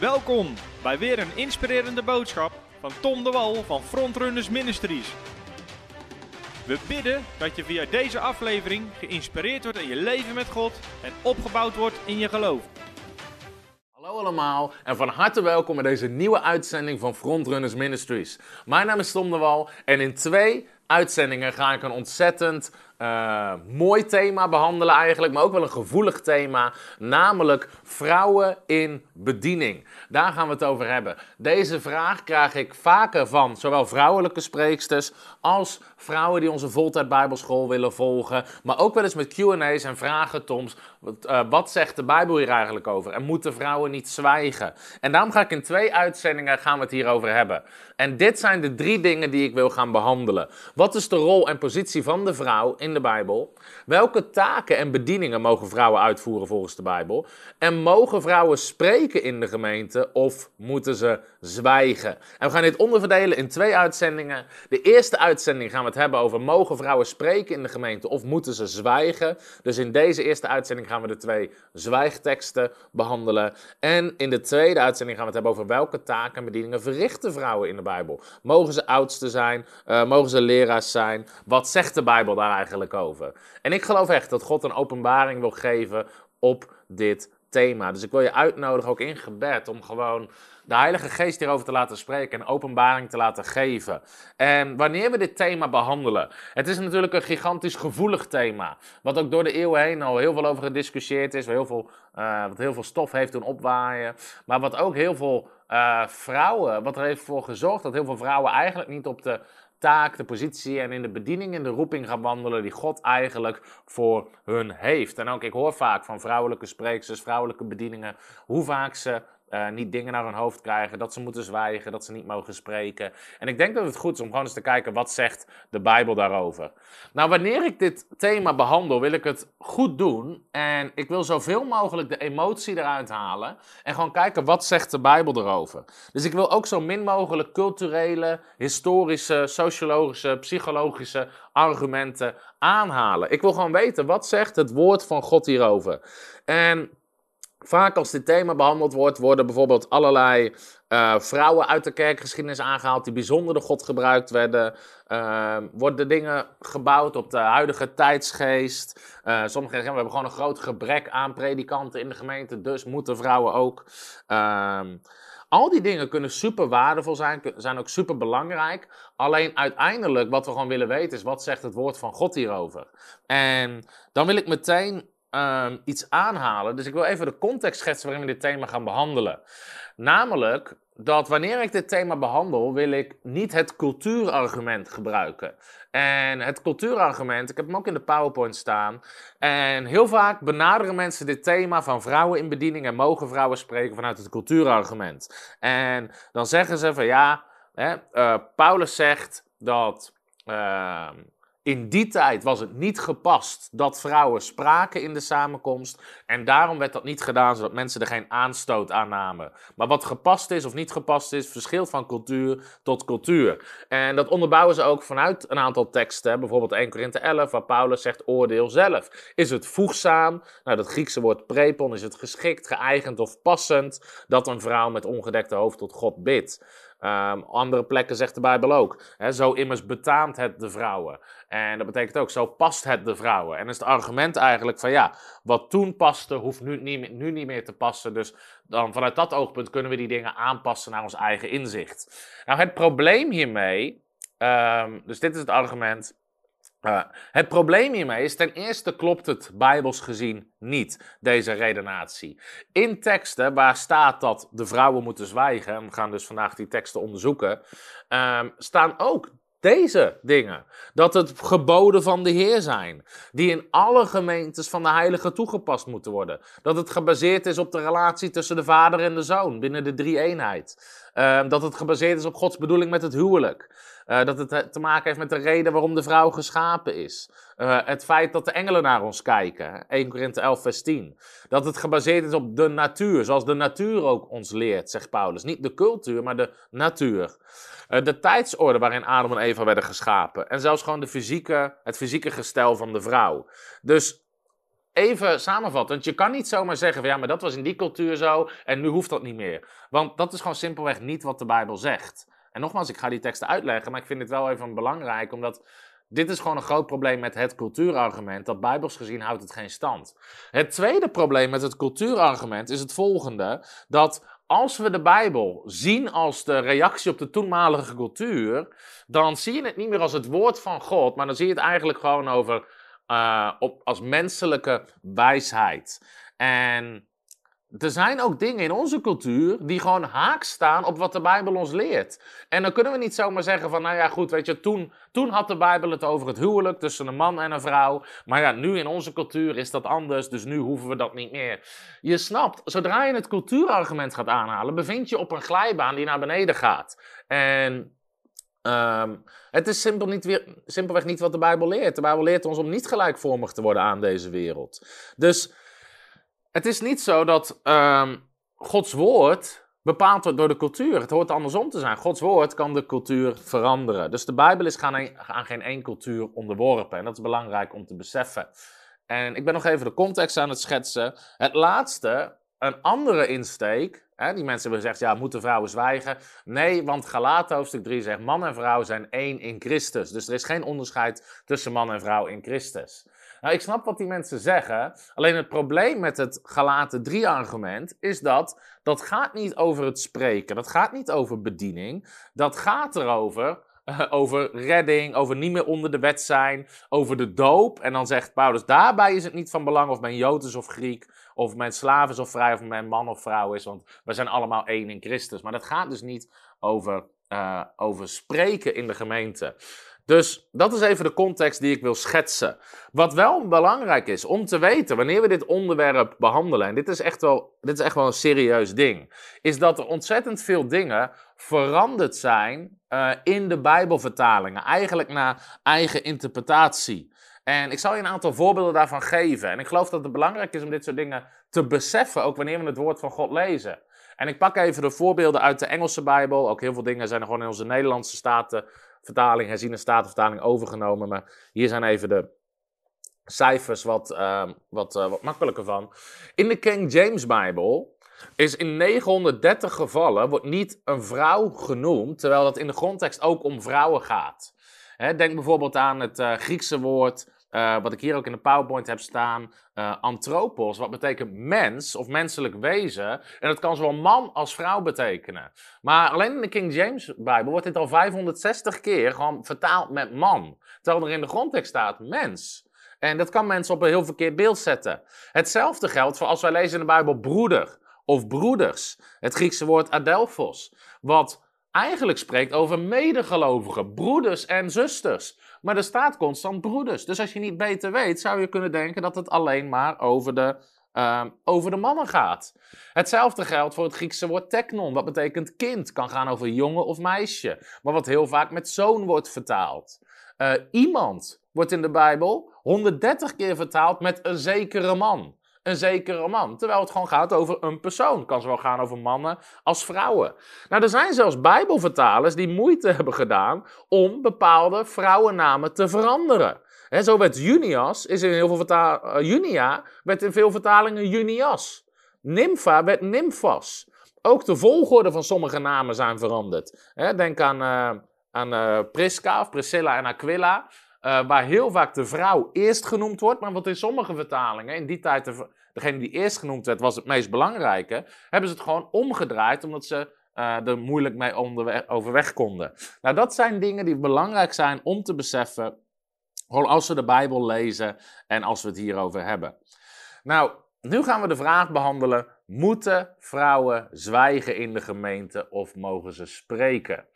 Welkom bij weer een inspirerende boodschap van Tom de Wal van Frontrunners Ministries. We bidden dat je via deze aflevering geïnspireerd wordt in je leven met God en opgebouwd wordt in je geloof. Hallo allemaal en van harte welkom bij deze nieuwe uitzending van Frontrunners Ministries. Mijn naam is Tom de Wal en in twee uitzendingen ga ik een ontzettend uh, mooi thema behandelen eigenlijk, maar ook wel een gevoelig thema, namelijk vrouwen in bediening. Daar gaan we het over hebben. Deze vraag krijg ik vaker van zowel vrouwelijke spreeksters als vrouwen die onze voltijd bijbelschool willen volgen, maar ook wel eens met Q&A's en vragen, Toms, wat, uh, wat zegt de Bijbel hier eigenlijk over? En moeten vrouwen niet zwijgen? En daarom ga ik in twee uitzendingen gaan we het hierover hebben. En dit zijn de drie dingen die ik wil gaan behandelen. Wat is de rol en positie van de vrouw in de Bijbel? Welke taken en bedieningen mogen vrouwen uitvoeren volgens de Bijbel? En mogen vrouwen spreken in de gemeente of moeten ze zwijgen? En we gaan dit onderverdelen in twee uitzendingen. De eerste uitzending gaan we het hebben over mogen vrouwen spreken in de gemeente of moeten ze zwijgen? Dus in deze eerste uitzending gaan we de twee zwijgteksten behandelen. En in de tweede uitzending gaan we het hebben over welke taken en bedieningen verrichten vrouwen in de Bijbel. Mogen ze oudste zijn? Uh, mogen ze leraars zijn? Wat zegt de Bijbel daar eigenlijk over? En ik geloof echt dat God een openbaring wil geven op dit thema. Dus ik wil je uitnodigen, ook in gebed, om gewoon de Heilige Geest hierover te laten spreken en openbaring te laten geven. En wanneer we dit thema behandelen, het is natuurlijk een gigantisch gevoelig thema, wat ook door de eeuwen heen al heel veel over gediscussieerd is, wat heel veel, uh, wat heel veel stof heeft doen opwaaien, maar wat ook heel veel uh, vrouwen, wat er heeft voor gezorgd dat heel veel vrouwen eigenlijk niet op de taak, de positie en in de bediening in de roeping gaan wandelen die God eigenlijk voor hun heeft. En ook ik hoor vaak van vrouwelijke spreeksters, vrouwelijke bedieningen, hoe vaak ze uh, niet dingen naar hun hoofd krijgen, dat ze moeten zwijgen, dat ze niet mogen spreken. En ik denk dat het goed is om gewoon eens te kijken wat zegt de Bijbel daarover. Nou, wanneer ik dit thema behandel, wil ik het goed doen en ik wil zoveel mogelijk de emotie eruit halen en gewoon kijken wat zegt de Bijbel erover. Dus ik wil ook zo min mogelijk culturele, historische, sociologische, psychologische argumenten aanhalen. Ik wil gewoon weten wat zegt het woord van God hierover. En Vaak als dit thema behandeld wordt, worden bijvoorbeeld allerlei uh, vrouwen uit de kerkgeschiedenis aangehaald die bijzonder door God gebruikt werden. Uh, worden dingen gebouwd op de huidige tijdsgeest. Uh, sommigen zeggen, we hebben gewoon een groot gebrek aan predikanten in de gemeente, dus moeten vrouwen ook. Ehm, al die dingen kunnen super waardevol zijn, zijn ook super belangrijk. Alleen uiteindelijk, wat we gewoon willen weten, is wat zegt het woord van God hierover. En dan wil ik meteen um, iets aanhalen. Dus ik wil even de context schetsen waarin we dit thema gaan behandelen. Namelijk dat wanneer ik dit thema behandel, wil ik niet het cultuurargument gebruiken. En het cultuurargument, ik heb hem ook in de PowerPoint staan. En heel vaak benaderen mensen dit thema van vrouwen in bediening en mogen vrouwen spreken vanuit het cultuurargument. En dan zeggen ze van ja, hè, uh, Paulus zegt dat. Uh, in die tijd was het niet gepast dat vrouwen spraken in de samenkomst. En daarom werd dat niet gedaan, zodat mensen er geen aanstoot aan namen. Maar wat gepast is of niet gepast is, verschilt van cultuur tot cultuur. En dat onderbouwen ze ook vanuit een aantal teksten. Bijvoorbeeld 1 Korinthe 11, waar Paulus zegt: oordeel zelf. Is het voegzaam? Nou, dat Griekse woord prepon, is het geschikt, geëigend of passend dat een vrouw met ongedekte hoofd tot God bidt? Um, andere plekken zegt de Bijbel ook. Zo immers betaamt het de vrouwen. En dat betekent ook, zo past het de vrouwen. En is het argument eigenlijk van ja, wat toen paste, hoeft nu niet, nu niet meer te passen. Dus dan vanuit dat oogpunt kunnen we die dingen aanpassen naar ons eigen inzicht. Nou, het probleem hiermee, um, dus dit is het argument. Uh, het probleem hiermee is ten eerste klopt het bijbels gezien niet, deze redenatie. In teksten waar staat dat de vrouwen moeten zwijgen, en we gaan dus vandaag die teksten onderzoeken, um, staan ook deze dingen. Dat het geboden van de Heer zijn. Die in alle gemeentes van de Heilige toegepast moeten worden. Dat het gebaseerd is op de relatie tussen de Vader en de Zoon binnen de drie eenheid. Uh, dat het gebaseerd is op Gods bedoeling met het huwelijk. Uh, dat het te maken heeft met de reden waarom de vrouw geschapen is. Uh, het feit dat de engelen naar ons kijken. 1 Korinthe 11 vers 10. Dat het gebaseerd is op de natuur. Zoals de natuur ook ons leert, zegt Paulus. Niet de cultuur, maar de natuur. De tijdsorde waarin Adam en Eva werden geschapen. En zelfs gewoon de fysieke, het fysieke gestel van de vrouw. Dus even samenvattend, je kan niet zomaar zeggen van ja, maar dat was in die cultuur zo en nu hoeft dat niet meer. Want dat is gewoon simpelweg niet wat de Bijbel zegt. En nogmaals, ik ga die teksten uitleggen, maar ik vind het wel even belangrijk, omdat dit is gewoon een groot probleem met het cultuurargument, dat bijbels gezien houdt het geen stand. Het tweede probleem met het cultuurargument is het volgende, dat als we de Bijbel zien als de reactie op de toenmalige cultuur, dan zie je het niet meer als het woord van God, maar dan zie je het eigenlijk gewoon over uh, op, als menselijke wijsheid. En er zijn ook dingen in onze cultuur die gewoon haak staan op wat de Bijbel ons leert. En dan kunnen we niet zomaar zeggen van, nou ja, goed, weet je, toen, toen had de Bijbel het over het huwelijk tussen een man en een vrouw. Maar ja, nu in onze cultuur is dat anders, dus nu hoeven we dat niet meer. Je snapt, zodra je het cultuurargument gaat aanhalen, bevind je op een glijbaan die naar beneden gaat. En Um, het is simpel niet weer, simpelweg niet wat de Bijbel leert. De Bijbel leert ons om niet gelijkvormig te worden aan deze wereld. Dus het is niet zo dat um, Gods woord bepaald wordt door de cultuur. Het hoort andersom te zijn. Gods woord kan de cultuur veranderen. Dus de Bijbel is aan geen één cultuur onderworpen. En dat is belangrijk om te beseffen. En ik ben nog even de context aan het schetsen. Het laatste, een andere insteek die mensen hebben gezegd, ja, moeten vrouwen zwijgen? Nee, want Galaten hoofdstuk 3 zegt, man en vrouw zijn één in Christus. Dus er is geen onderscheid tussen man en vrouw in Christus. Nou, ik snap wat die mensen zeggen. Alleen het probleem met het Galaten 3 argument is dat dat gaat niet over het spreken. Dat gaat niet over bediening. Dat gaat erover over redding, over niet meer onder de wet zijn, over de doop. En dan zegt Paulus, daarbij is het niet van belang of men Jood is of Griek, of men slaaf is of vrij, of men man of vrouw is, want we zijn allemaal één in Christus. Maar dat gaat dus niet over, uh, over spreken in de gemeente. Dus dat is even de context die ik wil schetsen. Wat wel belangrijk is om te weten wanneer we dit onderwerp behandelen, en dit is echt wel, dit is echt wel een serieus ding, is dat er ontzettend veel dingen veranderd zijn uh, in de Bijbelvertalingen. Eigenlijk naar eigen interpretatie. En ik zal je een aantal voorbeelden daarvan geven. En ik geloof dat het belangrijk is om dit soort dingen te beseffen, ook wanneer we het woord van God lezen. En ik pak even de voorbeelden uit de Engelse Bijbel. Ook heel veel dingen zijn er gewoon in onze Nederlandse statenvertaling, herziene statenvertaling overgenomen. Maar hier zijn even de cijfers wat, uh, wat, uh, wat makkelijker van. In de King James Bijbel is in 930 gevallen wordt niet een vrouw genoemd, terwijl dat in de grondtekst ook om vrouwen gaat. denk bijvoorbeeld aan het uh, Griekse woord uh, wat ik hier ook in de PowerPoint heb staan, uh, anthropos, wat betekent mens of menselijk wezen. En dat kan zowel man als vrouw betekenen. Maar alleen in de King James Bijbel wordt dit al 560 keer gewoon vertaald met man. Terwijl er in de grondtekst staat mens. En dat kan mensen op een heel verkeerd beeld zetten. Hetzelfde geldt voor als wij lezen in de Bijbel broeder of broeders. Het Griekse woord adelphos, wat eigenlijk spreekt over medegelovigen, broeders en zusters. Maar er staat constant broeders. Dus als je niet beter weet, zou je kunnen denken dat het alleen maar over de, uh, over de mannen gaat. Hetzelfde geldt voor het Griekse woord teknon, wat betekent kind. Kan gaan over jongen of meisje, maar wat heel vaak met zoon wordt vertaald. Uh, iemand wordt in de Bijbel 130 keer vertaald met een zekere man een zekere man. Terwijl het gewoon gaat over een persoon. Kan zowel gaan over mannen als vrouwen. Nou, er zijn zelfs Bijbelvertalers die moeite hebben gedaan om bepaalde vrouwennamen te veranderen. Zo werd Junias, is in heel veel vertalingen, uh, Junia werd in veel vertalingen Junias. Nympha werd Nymphas. Ook de volgorde van sommige namen zijn veranderd. denk aan, uh, aan uh, Prisca of Priscilla en Aquila. Waar heel vaak de vrouw eerst genoemd wordt, maar wat in sommige vertalingen, in die tijd de, degene die eerst genoemd werd, was het meest belangrijke, hebben ze het gewoon omgedraaid, omdat ze uh, er moeilijk mee overweg konden. Nou, dat zijn dingen die belangrijk zijn om te beseffen, als we de Bijbel lezen en als we het hierover hebben. Nou, nu gaan we de vraag behandelen: moeten vrouwen zwijgen in de gemeente of mogen ze spreken?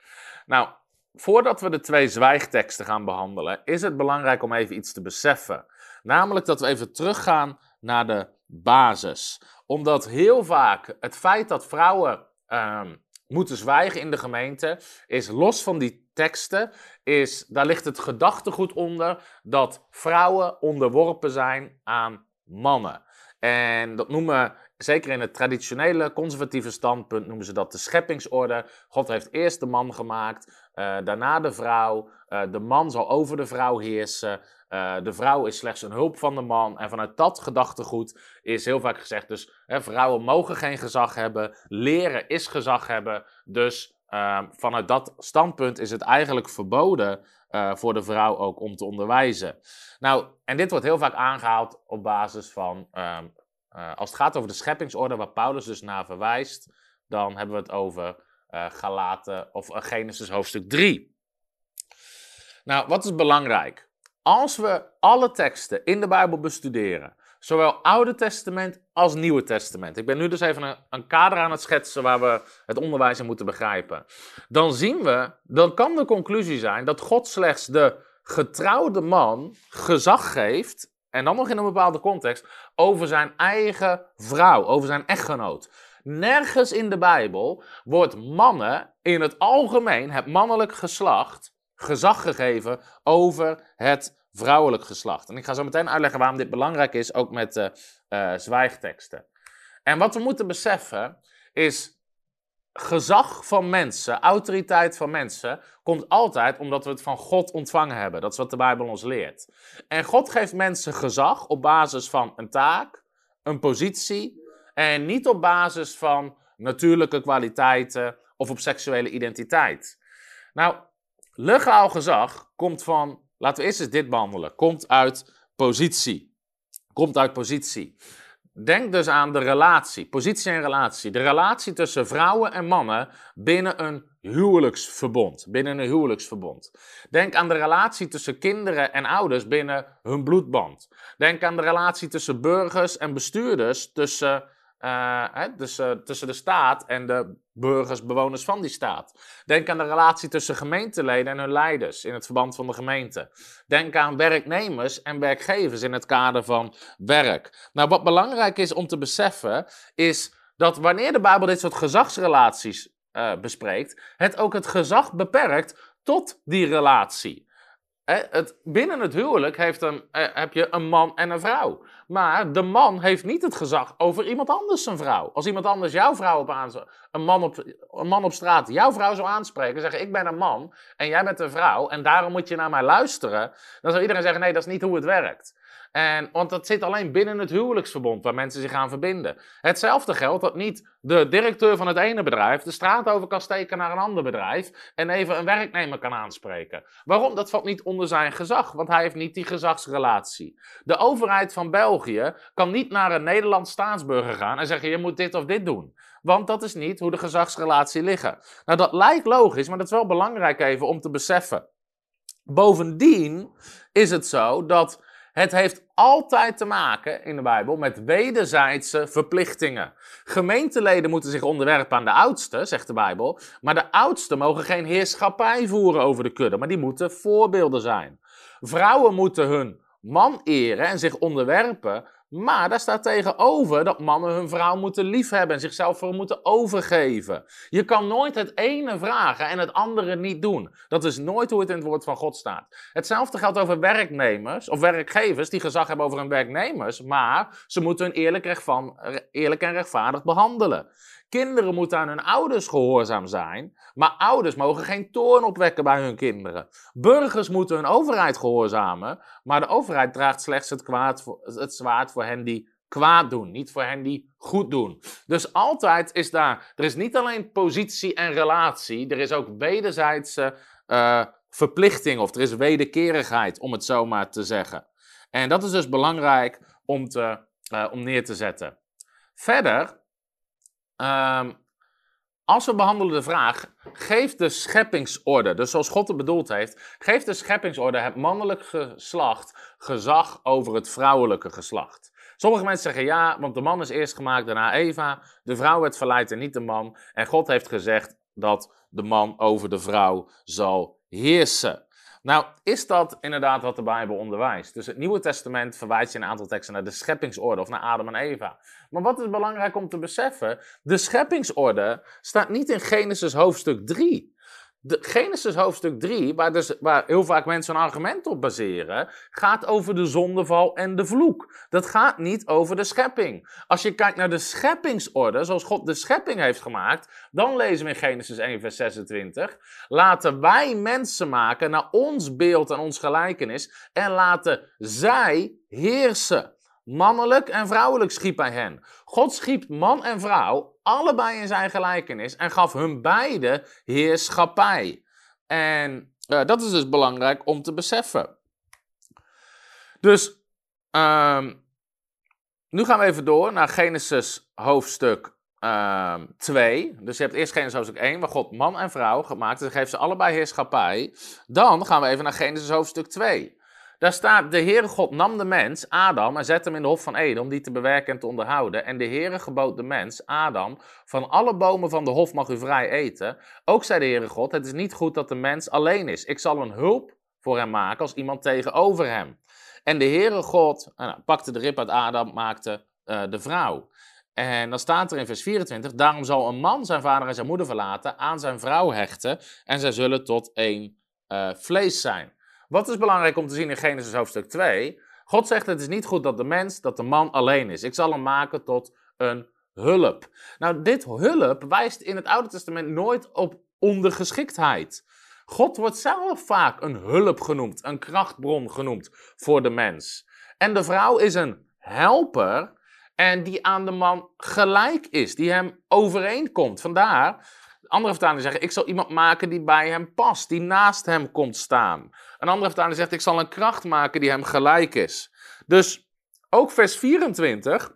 Nou, voordat we de twee zwijgteksten gaan behandelen, is het belangrijk om even iets te beseffen. Namelijk dat we even teruggaan naar de basis. Omdat heel vaak het feit dat vrouwen ehm, moeten zwijgen in de gemeente, is los van die teksten, is, daar ligt het gedachtegoed onder dat vrouwen onderworpen zijn aan mannen. En dat noemen, zeker in het traditionele conservatieve standpunt, noemen ze dat de scheppingsorde. God heeft eerst de man gemaakt, uh, daarna de vrouw. Uh, de man zal over de vrouw heersen. Uh, de vrouw is slechts een hulp van de man. En vanuit dat gedachtegoed is heel vaak gezegd: dus hè, vrouwen mogen geen gezag hebben. Leren is gezag hebben. Dus vanuit dat standpunt is het eigenlijk verboden voor de vrouw ook om te onderwijzen. Nou, en dit wordt heel vaak aangehaald op basis van. Um, als het gaat over de scheppingsorde, waar Paulus dus naar verwijst, dan hebben we het over uh, Galaten of uh, Genesis hoofdstuk 3. Nou, wat is belangrijk? Als we alle teksten in de Bijbel bestuderen, zowel Oude Testament als Nieuwe Testament. Ik ben nu dus even een, een, kader aan het schetsen waar we het onderwijs in moeten begrijpen. Dan zien we, dan kan de conclusie zijn dat God slechts de getrouwde man gezag geeft, en dan nog in een bepaalde context, over zijn eigen vrouw, over zijn echtgenoot. Nergens in de Bijbel wordt mannen in het algemeen, het mannelijk geslacht, gezag gegeven over het vrouwelijk geslacht. En ik ga zo meteen uitleggen waarom dit belangrijk is, ook met de uh, zwijgteksten. En wat we moeten beseffen is, gezag van mensen, autoriteit van mensen, komt altijd omdat we het van God ontvangen hebben. Dat is wat de Bijbel ons leert. En God geeft mensen gezag op basis van een taak, een positie en niet op basis van natuurlijke kwaliteiten of op seksuele identiteit. Nou, legaal gezag komt van, laten we eerst eens dit behandelen, komt uit positie. Komt uit positie. Denk dus aan de relatie, positie en relatie. De relatie tussen vrouwen en mannen binnen een huwelijksverbond. Binnen een huwelijksverbond. Denk aan de relatie tussen kinderen en ouders binnen hun bloedband. Denk aan de relatie tussen burgers en bestuurders, tussen dus, tussen de staat en de burgers, bewoners van die staat. Denk aan de relatie tussen gemeenteleden en hun leiders in het verband van de gemeente. Denk aan werknemers en werkgevers in het kader van werk. Nou, wat belangrijk is om te beseffen, is dat wanneer de Bijbel dit soort gezagsrelaties uh, bespreekt, het ook het gezag beperkt tot die relatie. Het, binnen het huwelijk heeft een, heb je een man en een vrouw. Maar de man heeft niet het gezag over iemand anders zijn vrouw. Als iemand anders jouw vrouw op een man op, een man op straat jouw vrouw zou aanspreken, zeggen ik ben een man en jij bent een vrouw en daarom moet je naar mij luisteren, dan zou iedereen zeggen nee, dat is niet hoe het werkt. En, want dat zit alleen binnen het huwelijksverbond waar mensen zich gaan verbinden. Hetzelfde geldt dat niet de directeur van het ene bedrijf de straat over kan steken naar een ander bedrijf en even een werknemer kan aanspreken. Waarom? Dat valt niet onder zijn gezag, want hij heeft niet die gezagsrelatie. De overheid van België kan niet naar een Nederlands staatsburger gaan en zeggen je moet dit of dit doen. Want dat is niet hoe de gezagsrelatie liggen. Nou, dat lijkt logisch, maar dat is wel belangrijk even om te beseffen. Bovendien is het zo dat het heeft altijd te maken in de Bijbel met wederzijdse verplichtingen. Gemeenteleden moeten zich onderwerpen aan de oudste, zegt de Bijbel. Maar de oudsten mogen geen heerschappij voeren over de kudde, maar die moeten voorbeelden zijn. Vrouwen moeten hun man eren en zich onderwerpen maar daar staat tegenover dat mannen hun vrouw moeten liefhebben en zichzelf voor moeten overgeven. Je kan nooit het ene vragen en het andere niet doen. Dat is nooit hoe het in het woord van God staat. Hetzelfde geldt over werknemers of werkgevers die gezag hebben over hun werknemers, maar ze moeten hun eerlijk, eerlijk en rechtvaardig behandelen. Kinderen moeten aan hun ouders gehoorzaam zijn, maar ouders mogen geen toorn opwekken bij hun kinderen. Burgers moeten hun overheid gehoorzamen, maar de overheid draagt slechts het, kwaad het zwaard voor hen die kwaad doen, niet voor hen die goed doen. Dus altijd is daar, er is niet alleen positie en relatie, er is ook wederzijdse uh, verplichting of er is wederkerigheid, om het zo maar te zeggen. En dat is dus belangrijk om, te, uh, om neer te zetten. Verder Um, als we behandelen de vraag, geeft de scheppingsorde, dus zoals God het bedoeld heeft, geeft de scheppingsorde het mannelijk geslacht gezag over het vrouwelijke geslacht? Sommige mensen zeggen ja, want de man is eerst gemaakt, daarna Eva. De vrouw werd verleid en niet de man. En God heeft gezegd dat de man over de vrouw zal heersen. Nou, is dat inderdaad wat de Bijbel onderwijst? Dus het Nieuwe Testament verwijst je in een aantal teksten naar de scheppingsorde of naar Adam en Eva. Maar wat is belangrijk om te beseffen? De scheppingsorde staat niet in Genesis hoofdstuk 3. De Genesis hoofdstuk 3, waar, dus, waar heel vaak mensen een argument op baseren, gaat over de zondeval en de vloek. Dat gaat niet over de schepping. Als je kijkt naar de scheppingsorde, zoals God de schepping heeft gemaakt, dan lezen we in Genesis 1, vers 26. Laten wij mensen maken naar ons beeld en ons gelijkenis en laten zij heersen. Mannelijk en vrouwelijk schiep hij hen. God schiep man en vrouw allebei in zijn gelijkenis en gaf hun beide heerschappij. En uh, dat is dus belangrijk om te beseffen. Dus um, nu gaan we even door naar Genesis hoofdstuk um, ehm, 2. Dus je hebt eerst Genesis hoofdstuk 1, waar God man en vrouw gemaakt. Dus geeft ze allebei heerschappij. Dan gaan we even naar Genesis hoofdstuk 2. Daar staat, de Heere God nam de mens, Adam, en zette hem in de hof van Eden om die te bewerken en te onderhouden. En de Heere gebood de mens, Adam, van alle bomen van de hof mag u vrij eten. Ook zei de Heere God, het is niet goed dat de mens alleen is. Ik zal een hulp voor hem maken als iemand tegenover hem. En de Heere God nou, pakte de rib uit Adam, maakte uh, de vrouw. En dan staat er in vers 24, daarom zal een man zijn vader en zijn moeder verlaten, aan zijn vrouw hechten en zij zullen tot één uh, vlees zijn. Wat is belangrijk om te zien in Genesis hoofdstuk 2? God zegt: Het is niet goed dat de mens, dat de man alleen is. Ik zal hem maken tot een hulp. Nou, dit hulp wijst in het Oude Testament nooit op ondergeschiktheid. God wordt zelf vaak een hulp genoemd, een krachtbron genoemd voor de mens. En de vrouw is een helper en die aan de man gelijk is, die hem overeenkomt. Vandaar andere vertalingen zeggen, ik zal iemand maken die bij hem past, die naast hem komt staan. Een andere vertaling zegt, ik zal een kracht maken die hem gelijk is. Dus ook vers 24,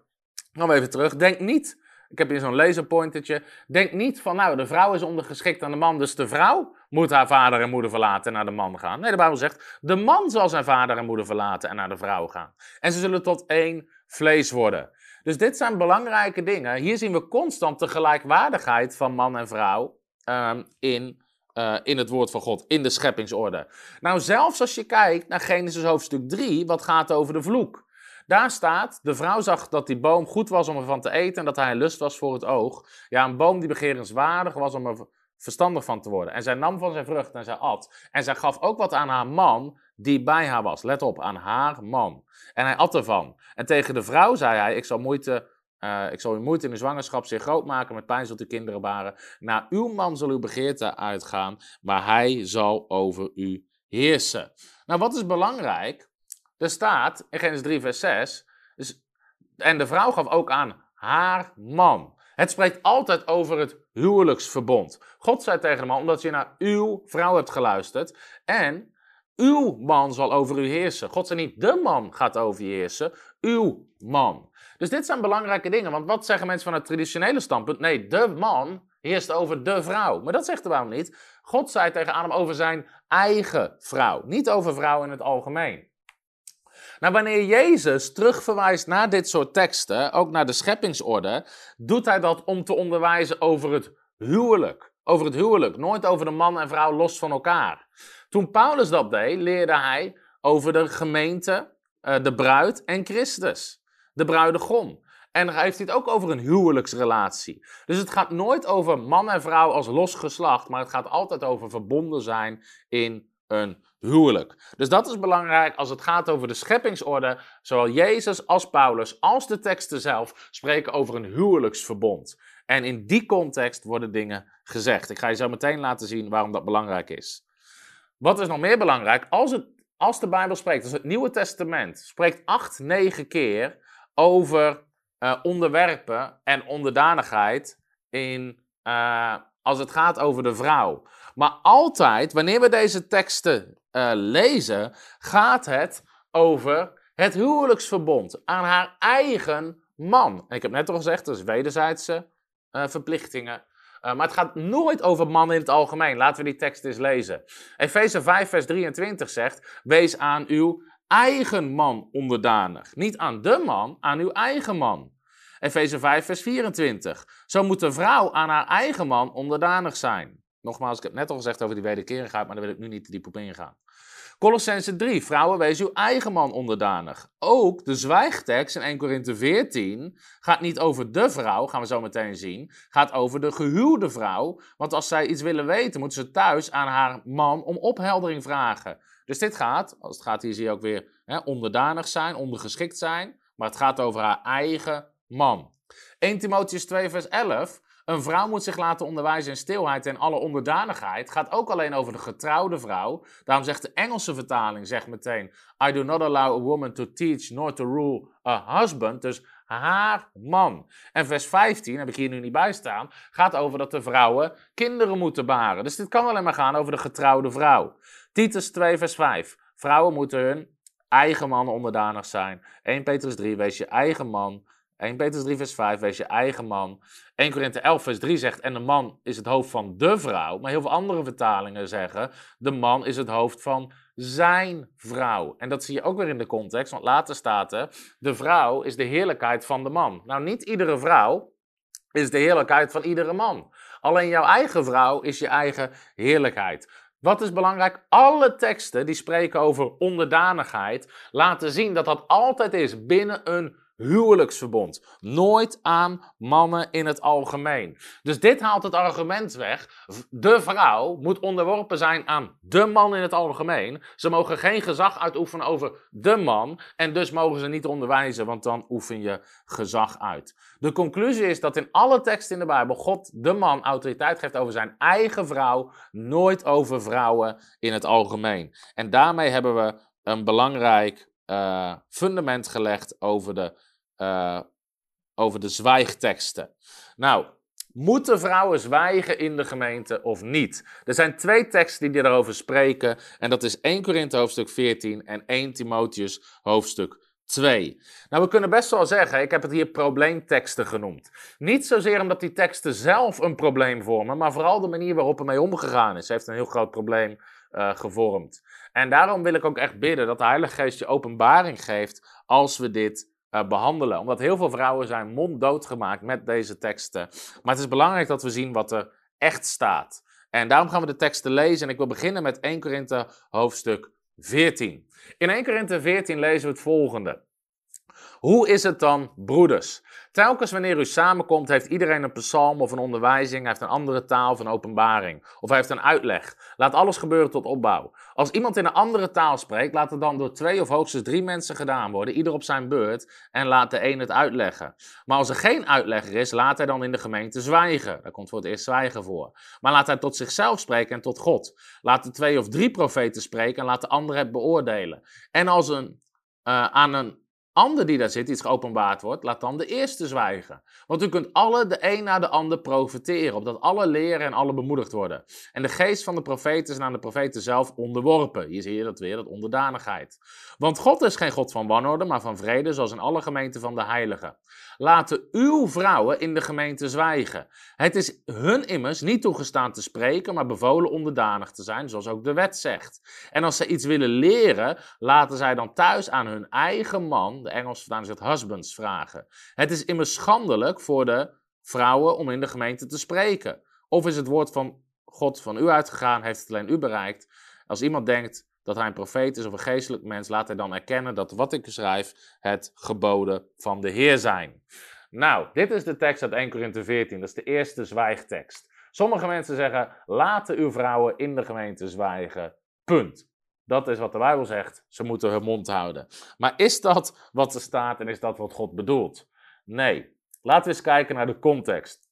gaan we even terug, denk niet, ik heb hier zo'n laserpointertje, denk niet van, nou, de vrouw is ondergeschikt aan de man, dus de vrouw moet haar vader en moeder verlaten en naar de man gaan. Nee, de Bijbel zegt, de man zal zijn vader en moeder verlaten en naar de vrouw gaan. En ze zullen tot één vlees worden. Dus dit zijn belangrijke dingen. Hier zien we constant de gelijkwaardigheid van man en vrouw um, in, uh, in het woord van God, in de scheppingsorde. Nou, zelfs als je kijkt naar Genesis hoofdstuk 3, wat gaat over de vloek. Daar staat, de vrouw zag dat die boom goed was om ervan te eten en dat hij lust was voor het oog. Ja, een boom die begerenswaardig was om er verstandig van te worden. En zij nam van zijn vrucht en zij at. En zij gaf ook wat aan haar man die bij haar was. Let op, aan haar man. En hij at ervan. En tegen de vrouw zei hij, ik zal moeite... Uh, ik zal uw moeite in de zwangerschap zeer groot maken, met pijn zult u kinderen baren. Naar uw man zal uw begeerte uitgaan, maar hij zal over u heersen. Nou, wat is belangrijk? Er staat in Genesis 3, vers 6, dus, en de vrouw gaf ook aan haar man. Het spreekt altijd over het huwelijksverbond. God zei tegen de man, omdat je naar uw vrouw hebt geluisterd en uw man zal over u heersen. God zei niet, de man gaat over je heersen, uw man. Dus dit zijn belangrijke dingen, want wat zeggen mensen van het traditionele standpunt? Nee, de man heerst over de vrouw. Maar dat zegt de Bijbel niet. God zei tegen Adam over zijn eigen vrouw, niet over vrouw in het algemeen. Nou, wanneer Jezus terugverwijst naar dit soort teksten, ook naar de scheppingsorde, doet hij dat om te onderwijzen over het huwelijk. Over het huwelijk, nooit over de man en vrouw los van elkaar. Toen Paulus dat deed, leerde hij over de gemeente, eh, de bruid en Christus, de bruidegom. En hij heeft dit ook over een huwelijksrelatie. Dus het gaat nooit over man en vrouw als los geslacht, maar het gaat altijd over verbonden zijn in een huwelijk. Dus dat is belangrijk als het gaat over de scheppingsorde. Zowel Jezus als Paulus als de teksten zelf spreken over een huwelijksverbond. En in die context worden dingen gezegd. Ik ga je zo meteen laten zien waarom dat belangrijk is. Wat is nog meer belangrijk? Als, het, als de Bijbel spreekt, als het Nieuwe Testament spreekt acht, negen keer over uh, onderwerpen en onderdanigheid in, uh, als het gaat over de vrouw. Maar altijd, wanneer we deze teksten uh, lezen, gaat het over het huwelijksverbond aan haar eigen man. En ik heb net al gezegd, is wederzijdse verplichtingen. Uh, maar het gaat nooit over mannen in het algemeen. Laten we die tekst eens lezen. Efeze 5, vers 23 zegt: Wees aan uw eigen man onderdanig. Niet aan de man, aan uw eigen man. Efeze 5, vers 24. Zo moet de vrouw aan haar eigen man onderdanig zijn. Nogmaals, ik heb net al gezegd over die wederkerigheid, maar daar wil ik nu niet diep op ingaan. Colossense 3, vrouwen wees uw eigen man onderdanig. Ook de zwijgtekst in 1 Korinthe 14 gaat niet over de vrouw, gaan we zo meteen zien, gaat over de gehuwde vrouw. Want als zij iets willen weten, moeten ze thuis aan haar man om opheldering vragen. Dus dit gaat, als het gaat hier zie je ook weer hè, onderdanig zijn, ondergeschikt zijn, maar het gaat over haar eigen man. 1 Timotheus 2 vers 11, een vrouw moet zich laten onderwijzen in stilheid en alle onderdanigheid. Gaat ook alleen over de getrouwde vrouw. Daarom zegt de Engelse vertaling zegt meteen: I do not allow a woman to teach nor to rule a husband. Dus haar man. En vers 15, heb ik hier nu niet bij staan, gaat over dat de vrouwen kinderen moeten baren. Dus dit kan alleen maar gaan over de getrouwde vrouw. Titus 2, vers 5. Vrouwen moeten hun eigen man onderdanig zijn. 1 Petrus 3, wees je eigen man 1 Petrus 3 vers 5, wees je eigen man. 1 Korinthe 11 vers 3 zegt, en de man is het hoofd van de vrouw. Maar heel veel andere vertalingen zeggen, de man is het hoofd van zijn vrouw. En dat zie je ook weer in de context, want later staat er, de vrouw is de heerlijkheid van de man. Nou, niet iedere vrouw is de heerlijkheid van iedere man. Alleen jouw eigen vrouw is je eigen heerlijkheid. Wat is belangrijk? Alle teksten die spreken over onderdanigheid laten zien dat dat altijd is binnen een huwelijksverbond. Nooit aan mannen in het algemeen. Dus dit haalt het argument weg. De vrouw moet onderworpen zijn aan de man in het algemeen. Ze mogen geen gezag uitoefenen over de man. En dus mogen ze niet onderwijzen, want dan oefen je gezag uit. De conclusie is dat in alle teksten in de Bijbel God de man autoriteit geeft over zijn eigen vrouw. Nooit over vrouwen in het algemeen. En daarmee hebben we een belangrijk uh, fundament gelegd over de uh, over de zwijgteksten. Nou, moeten vrouwen zwijgen in de gemeente of niet? Er zijn twee teksten die daarover spreken. En dat is 1 Korinthe hoofdstuk 14 en 1 Timotheus hoofdstuk 2. Nou, we kunnen best wel zeggen, ik heb het hier probleemteksten genoemd. Niet zozeer omdat die teksten zelf een probleem vormen, maar vooral de manier waarop ermee omgegaan is. heeft een heel groot probleem uh, gevormd. En daarom wil ik ook echt bidden dat de Heilige Geest je openbaring geeft als we dit behandelen. Omdat heel veel vrouwen zijn monddood gemaakt met deze teksten. Maar het is belangrijk dat we zien wat er echt staat. En daarom gaan we de teksten lezen. En ik wil beginnen met 1 Korinthe hoofdstuk 14. In 1 Korinthe 14 lezen we het volgende. Hoe is het dan, broeders? Telkens wanneer u samenkomt, heeft iedereen een psalm of een onderwijzing, hij heeft een andere taal of een openbaring, of hij heeft een uitleg. Laat alles gebeuren tot opbouw. Als iemand in een andere taal spreekt, laat het dan door twee of hoogstens drie mensen gedaan worden, ieder op zijn beurt, en laat de een het uitleggen. Maar als er geen uitlegger is, laat hij dan in de gemeente zwijgen. Daar komt voor het eerst zwijgen voor. Maar laat hij tot zichzelf spreken en tot God. Laat de twee of drie profeten spreken en laat de ander het beoordelen. En als een, uh, aan een ander die daar zit, iets geopenbaard wordt, laat dan de eerste zwijgen. Want u kunt alle de een na de ander profiteren, opdat alle leren en alle bemoedigd worden. En de geest van de profeten is aan de profeten zelf onderworpen. Hier zie je dat weer, dat onderdanigheid. Want God is geen God van wanorde, maar van vrede, zoals in alle gemeenten van de heiligen. Laten uw vrouwen in de gemeente zwijgen. Het is hun immers niet toegestaan te spreken, maar bevolen onderdanig te zijn, zoals ook de wet zegt. En als ze iets willen leren, laten zij dan thuis aan hun eigen man, de Engels vertaling zegt husbands, vragen. Het is immers schandelijk voor de vrouwen om in de gemeente te spreken. Of is het woord van God van u uitgegaan, heeft het alleen u bereikt? Als iemand denkt dat hij een profeet is of een geestelijk mens, laat hij dan erkennen dat wat ik schrijf het geboden van de Heer zijn. Nou, dit is de tekst uit 1 Korinthe 14, dat is de eerste zwijgtekst. Sommige mensen zeggen, laten uw vrouwen in de gemeente zwijgen, punt. Dat is wat de Bijbel zegt, ze moeten hun mond houden. Maar is dat wat er staat en is dat wat God bedoelt? Nee. Laten we eens kijken naar de context.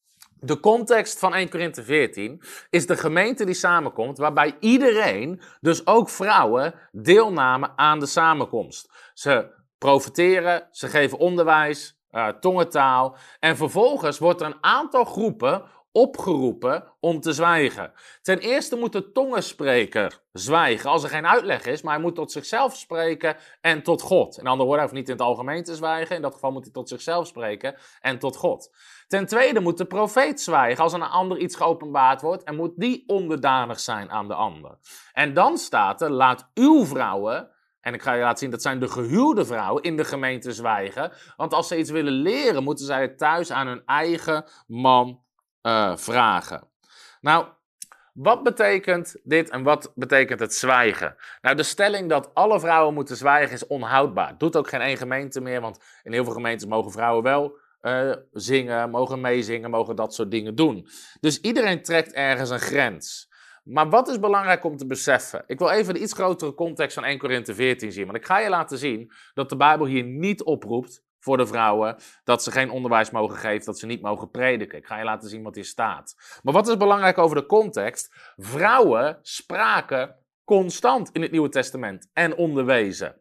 De context van 1 Korinthe 14 is de gemeente die samenkomt, waarbij iedereen, dus ook vrouwen, deelnamen aan de samenkomst. Ze profiteren, ze geven onderwijs, uh, tongentaal en vervolgens wordt er een aantal groepen opgeroepen om te zwijgen. Ten eerste moet de tongenspreker zwijgen als er geen uitleg is, maar hij moet tot zichzelf spreken en tot God. In andere woorden, hij niet in het algemeen te zwijgen, in dat geval moet hij tot zichzelf spreken en tot God. Ten tweede moet de profeet zwijgen als aan een ander iets geopenbaard wordt en moet die onderdanig zijn aan de ander. En dan staat er, laat uw vrouwen en ik ga je laten zien, dat zijn de gehuwde vrouwen in de gemeente zwijgen. Want als ze iets willen leren, moeten zij het thuis aan hun eigen man uh, vragen. Nou, Wat betekent dit en wat betekent het zwijgen? Nou, de stelling dat alle vrouwen moeten zwijgen is onhoudbaar. Doet ook geen één gemeente meer, want in heel veel gemeentes mogen vrouwen wel uh, zingen, mogen meezingen, mogen dat soort dingen doen. Dus iedereen trekt ergens een grens. Maar wat is belangrijk om te beseffen? Ik wil even de iets grotere context van 1 Korinthe 14 zien. Want ik ga je laten zien dat de Bijbel hier niet oproept voor de vrouwen dat ze geen onderwijs mogen geven, dat ze niet mogen prediken. Ik ga je laten zien wat hier staat. Maar wat is belangrijk over de context? Vrouwen spraken constant in het Nieuwe Testament en onderwezen.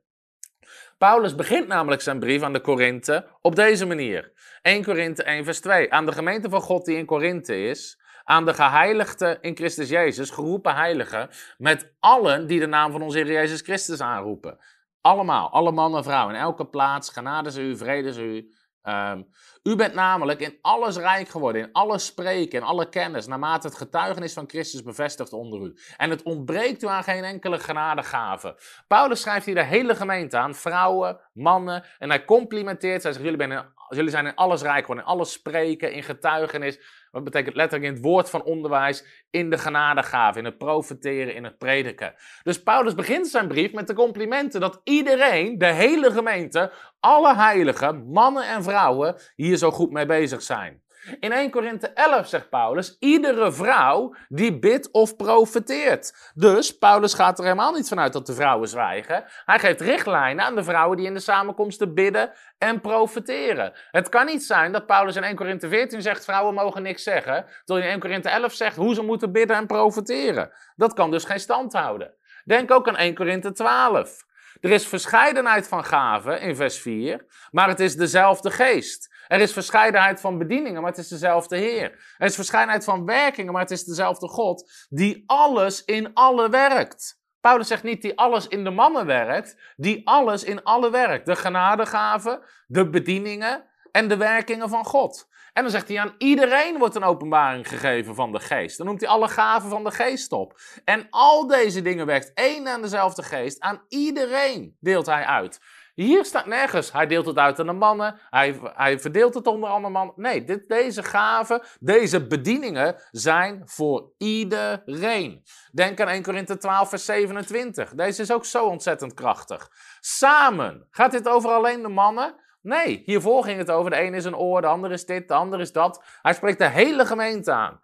Paulus begint namelijk zijn brief aan de Korinthe op deze manier. 1 Korinthe 1 vers 2. Aan de gemeente van God die in Korinthe is, aan de geheiligden in Christus Jezus, geroepen heiligen, met allen die de naam van onze Heer Jezus Christus aanroepen. Allemaal, alle mannen en vrouwen, in elke plaats, genade ze u, vrede ze u. Ehm, u bent namelijk in alles rijk geworden, in alles spreken, in alle kennis, naarmate het getuigenis van Christus bevestigt onder u. En het ontbreekt u aan geen enkele genadegave. Paulus schrijft hier de hele gemeente aan, vrouwen, mannen, en hij complimenteert, hij zegt, jullie, zijn jullie zijn in alles rijk geworden, in alles spreken, in getuigenis, wat betekent letterlijk in het woord van onderwijs, in de genadegave, in het profeteren, in het prediken. Dus Paulus begint zijn brief met de complimenten dat iedereen, de hele gemeente, alle heiligen, mannen en vrouwen, hier zo goed mee bezig zijn. In 1 Korinthe 11 zegt Paulus, iedere vrouw die bidt of profeteert. Dus Paulus gaat er helemaal niet vanuit dat de vrouwen zwijgen. Hij geeft richtlijnen aan de vrouwen die in de samenkomsten bidden en profeteren. Het kan niet zijn dat Paulus in 1 Korinthe 14 zegt, vrouwen mogen niks zeggen, terwijl in 1 Korinthe 11 zegt hoe ze moeten bidden en profeteren. Dat kan dus geen stand houden. Denk ook aan 1 Korinthe 12. Er is verscheidenheid van gaven in vers 4, maar het is dezelfde geest. Er is verscheidenheid van bedieningen, maar het is dezelfde Heer. Er is verscheidenheid van werkingen, maar het is dezelfde God die alles in alle werkt. Paulus zegt niet die alles in de mannen werkt, die alles in alle werkt. De genadegaven, de bedieningen en de werkingen van God. En dan zegt hij aan iedereen wordt een openbaring gegeven van de geest. Dan noemt hij alle gaven van de geest op. En al deze dingen werkt één en dezelfde geest. Aan iedereen deelt hij uit. Hier staat nergens, hij deelt het uit aan de mannen, hij, hij verdeelt het onder andere mannen. Nee, dit, deze gaven, deze bedieningen zijn voor iedereen. Denk aan 1 Korinthe 12, vers 27. Deze is ook zo ontzettend krachtig. Samen. Gaat dit over alleen de mannen? Nee, hiervoor ging het over de een is een oor, de ander is dit, de ander is dat. Hij spreekt de hele gemeente aan.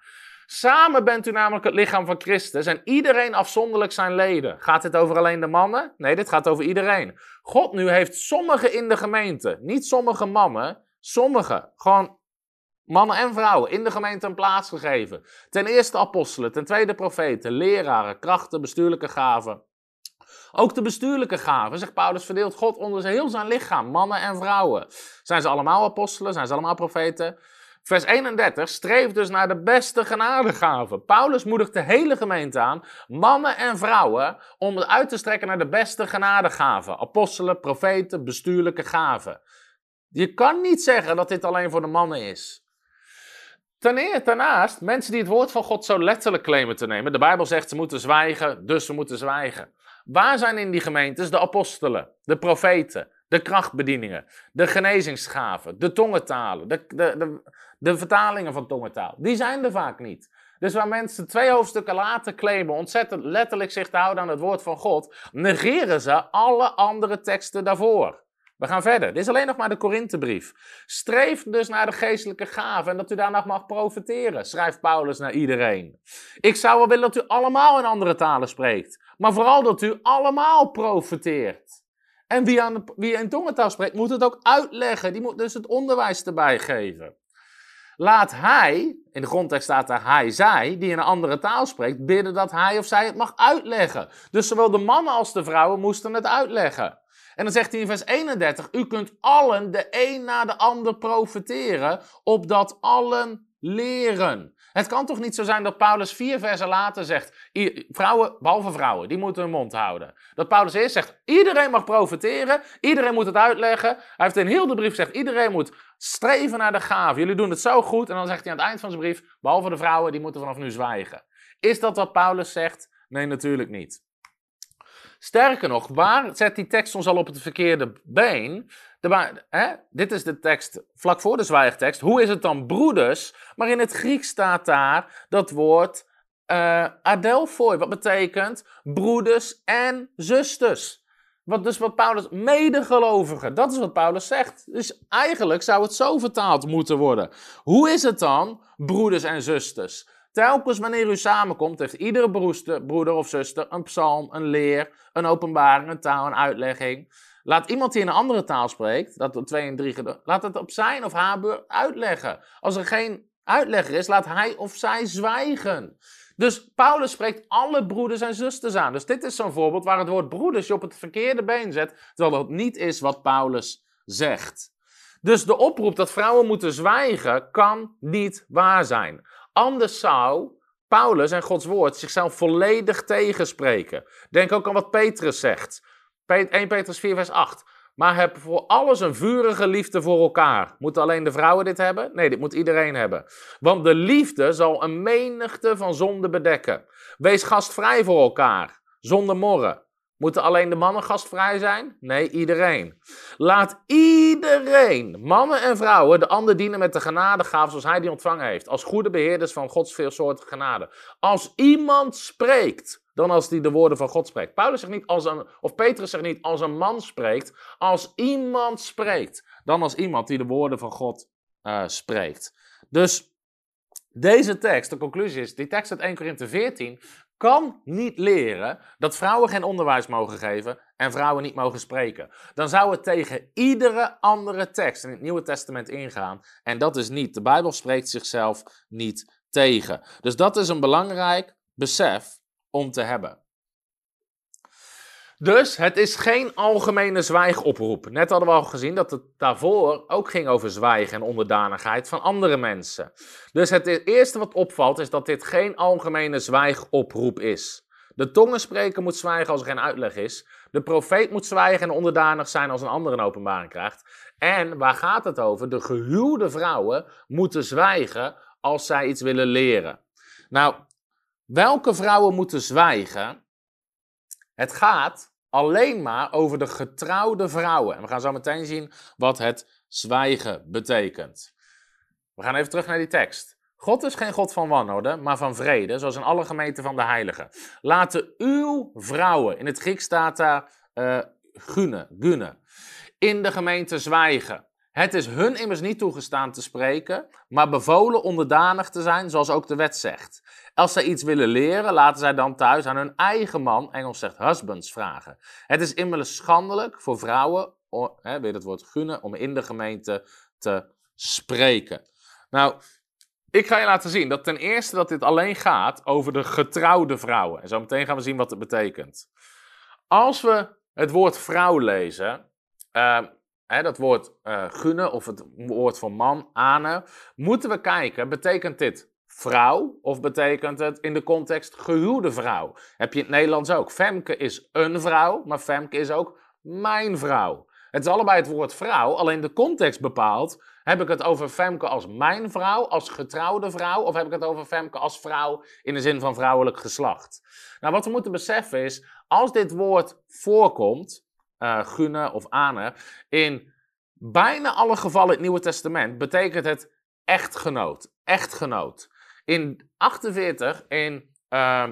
Samen bent u namelijk het lichaam van Christus en iedereen afzonderlijk zijn leden. Gaat dit over alleen de mannen? Nee, dit gaat over iedereen. God nu heeft sommigen in de gemeente, niet sommige mannen, sommige, gewoon mannen en vrouwen in de gemeente een plaats gegeven. Ten eerste apostelen, ten tweede profeten, leraren, krachten, bestuurlijke gaven. Ook de bestuurlijke gaven, zegt Paulus, verdeelt God onder heel zijn lichaam, mannen en vrouwen. Zijn ze allemaal apostelen? Zijn ze allemaal profeten? Vers 31 streeft dus naar de beste genadegaven. Paulus moedigt de hele gemeente aan, mannen en vrouwen, om het uit te strekken naar de beste genadegaven. Apostelen, profeten, bestuurlijke gaven. Je kan niet zeggen dat dit alleen voor de mannen is. Daarnaast, mensen die het woord van God zo letterlijk claimen te nemen. De Bijbel zegt ze moeten zwijgen, dus ze moeten zwijgen. Waar zijn in die gemeentes de apostelen, de profeten, de krachtbedieningen, de genezingsgaven, de tongentalen, de, de, de vertalingen van tongentaal? Die zijn er vaak niet. Dus waar mensen twee hoofdstukken later claimen ontzettend letterlijk zich te houden aan het woord van God, negeren ze alle andere teksten daarvoor. We gaan verder. Dit is alleen nog maar de Korinthebrief. Streef dus naar de geestelijke gaven en dat u daar nog mag profiteren, schrijft Paulus naar iedereen. Ik zou wel willen dat u allemaal in andere talen spreekt, maar vooral dat u allemaal profiteert. En wie, aan wie in tongentaal spreekt, moet het ook uitleggen. Die moet dus het onderwijs erbij geven. Laat hij, in de grondtekst staat er hij, zij, die in een andere taal spreekt, bidden dat hij of zij het mag uitleggen. Dus zowel de mannen als de vrouwen moesten het uitleggen. En dan zegt hij in vers 31, u kunt allen de een na de ander profiteren, opdat allen leren. Het kan toch niet zo zijn dat Paulus vier versen later zegt: vrouwen, behalve vrouwen, die moeten hun mond houden. Dat Paulus eerst zegt: iedereen mag profiteren, iedereen moet het uitleggen. Hij heeft in heel de brief gezegd: iedereen moet streven naar de gave. Jullie doen het zo goed. En dan zegt hij aan het eind van zijn brief: behalve de vrouwen, die moeten vanaf nu zwijgen. Is dat wat Paulus zegt? Nee, natuurlijk niet. Sterker nog, waar zet die tekst ons al op het verkeerde been? De, hè? Dit is de tekst vlak voor de zwijgtekst. Hoe is het dan broeders? Maar in het Grieks staat daar dat woord uh, adelphoi, wat betekent broeders en zusters. Dus wat Paulus, medegelovigen, dat is wat Paulus zegt. Dus eigenlijk zou het zo vertaald moeten worden. Hoe is het dan, broeders en zusters? Telkens wanneer u samenkomt, heeft iedere broeder of zuster een psalm, een leer, een openbaring, een taal, een uitlegging. Laat iemand die in een andere taal spreekt, dat op twee en drie, laat het op zijn of haar beurt uitleggen. Als er geen uitlegger is, laat hij of zij zwijgen. Dus Paulus spreekt alle broeders en zusters aan. Dus dit is zo'n voorbeeld waar het woord broeders je op het verkeerde been zet, terwijl dat niet is wat Paulus zegt. Dus de oproep dat vrouwen moeten zwijgen kan niet waar zijn. Anders zou Paulus en Gods woord zichzelf volledig tegenspreken. Denk ook aan wat Petrus zegt. 1 Petrus 4, vers 8. Maar heb voor alles een vurige liefde voor elkaar. Moeten alleen de vrouwen dit hebben? Nee, dit moet iedereen hebben. Want de liefde zal een menigte van zonden bedekken. Wees gastvrij voor elkaar, zonder morren. Moeten alleen de mannen gastvrij zijn? Nee, iedereen. Laat iedereen, mannen en vrouwen, de ander dienen met de genadegaven zoals hij die ontvangen heeft. Als goede beheerders van Gods veelsoortige genade. Als iemand spreekt, dan als hij de woorden van God spreekt. Paulus zegt niet als een, of Petrus zegt niet als een man spreekt. Als iemand spreekt, dan als iemand die de woorden van God uh, spreekt. Dus deze tekst, de conclusie is, die tekst uit 1 Korinthe 14 kan niet leren dat vrouwen geen onderwijs mogen geven en vrouwen niet mogen spreken. Dan zou het tegen iedere andere tekst in het Nieuwe Testament ingaan. En dat is niet. De Bijbel spreekt zichzelf niet tegen. Dus dat is een belangrijk besef om te hebben. Dus het is geen algemene zwijgoproep. Net hadden we al gezien dat het daarvoor ook ging over zwijgen en onderdanigheid van andere mensen. Dus het eerste wat opvalt is dat dit geen algemene zwijgoproep is. De tongenspreker moet zwijgen als er geen uitleg is. De profeet moet zwijgen en onderdanig zijn als een ander een openbaring krijgt. En waar gaat het over? De gehuwde vrouwen moeten zwijgen als zij iets willen leren. Nou, welke vrouwen moeten zwijgen? Het gaat alleen maar over de getrouwde vrouwen. En we gaan zo meteen zien wat het zwijgen betekent. We gaan even terug naar die tekst. God is geen God van wanorde, maar van vrede, zoals in alle gemeenten van de heiligen. Laten uw vrouwen, in het Grieks staat daar uh, gune, gune, in de gemeente zwijgen. Het is hun immers niet toegestaan te spreken, maar bevolen onderdanig te zijn, zoals ook de wet zegt. Als zij iets willen leren, laten zij dan thuis aan hun eigen man, Engels zegt husbands, vragen. Het is immers schandelijk voor vrouwen, hè, weer het woord gunnen, om in de gemeente te spreken. Nou, ik ga je laten zien dat ten eerste dat dit alleen gaat over de getrouwde vrouwen. En zo meteen gaan we zien wat het betekent. Als we het woord vrouw lezen, uh, hè, dat woord uh, gunnen of het woord van man, ane, moeten we kijken, betekent dit vrouw of betekent het in de context gehuwde vrouw? Heb je het Nederlands ook. Femke is een vrouw, maar Femke is ook mijn vrouw. Het is allebei het woord vrouw, alleen de context bepaalt. Heb ik het over Femke als mijn vrouw, als getrouwde vrouw, of heb ik het over Femke als vrouw in de zin van vrouwelijk geslacht? Nou, wat we moeten beseffen is, als dit woord voorkomt, uh, Gune of Ane, in bijna alle gevallen in het Nieuwe Testament betekent het echtgenoot. Echtgenoot. In 48, in, uh,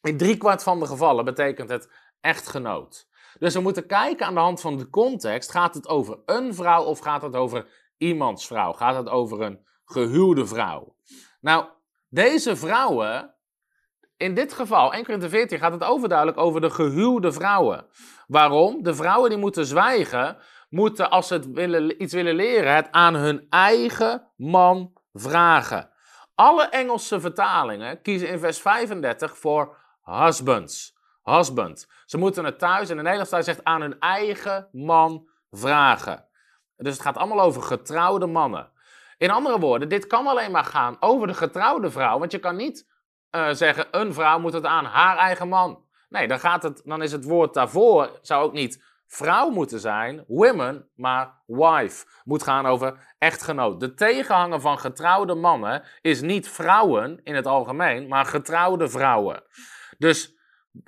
in driekwart van de gevallen betekent het echtgenoot. Dus we moeten kijken aan de hand van de context. Gaat het over een vrouw of gaat het over iemands vrouw? Gaat het over een gehuwde vrouw? Nou, deze vrouwen, in dit geval, 1 Corinthië 14, gaat het overduidelijk over de gehuwde vrouwen. Waarom? De vrouwen die moeten zwijgen, moeten als ze het willen, iets willen leren, het aan hun eigen man vragen. Alle Engelse vertalingen kiezen in vers 35 voor husbands. Husband. Ze moeten het thuis, in de Nederlandse zegt aan hun eigen man vragen. Dus het gaat allemaal over getrouwde mannen. In andere woorden, dit kan alleen maar gaan over de getrouwde vrouw. Want je kan niet uh, zeggen, een vrouw moet het aan haar eigen man. Nee, dan, gaat het, dan is het woord daarvoor, zou ook niet vrouw moeten zijn, women, maar wife. Moet gaan over echtgenoot. De tegenhanger van getrouwde mannen is niet vrouwen in het algemeen, maar getrouwde vrouwen. Dus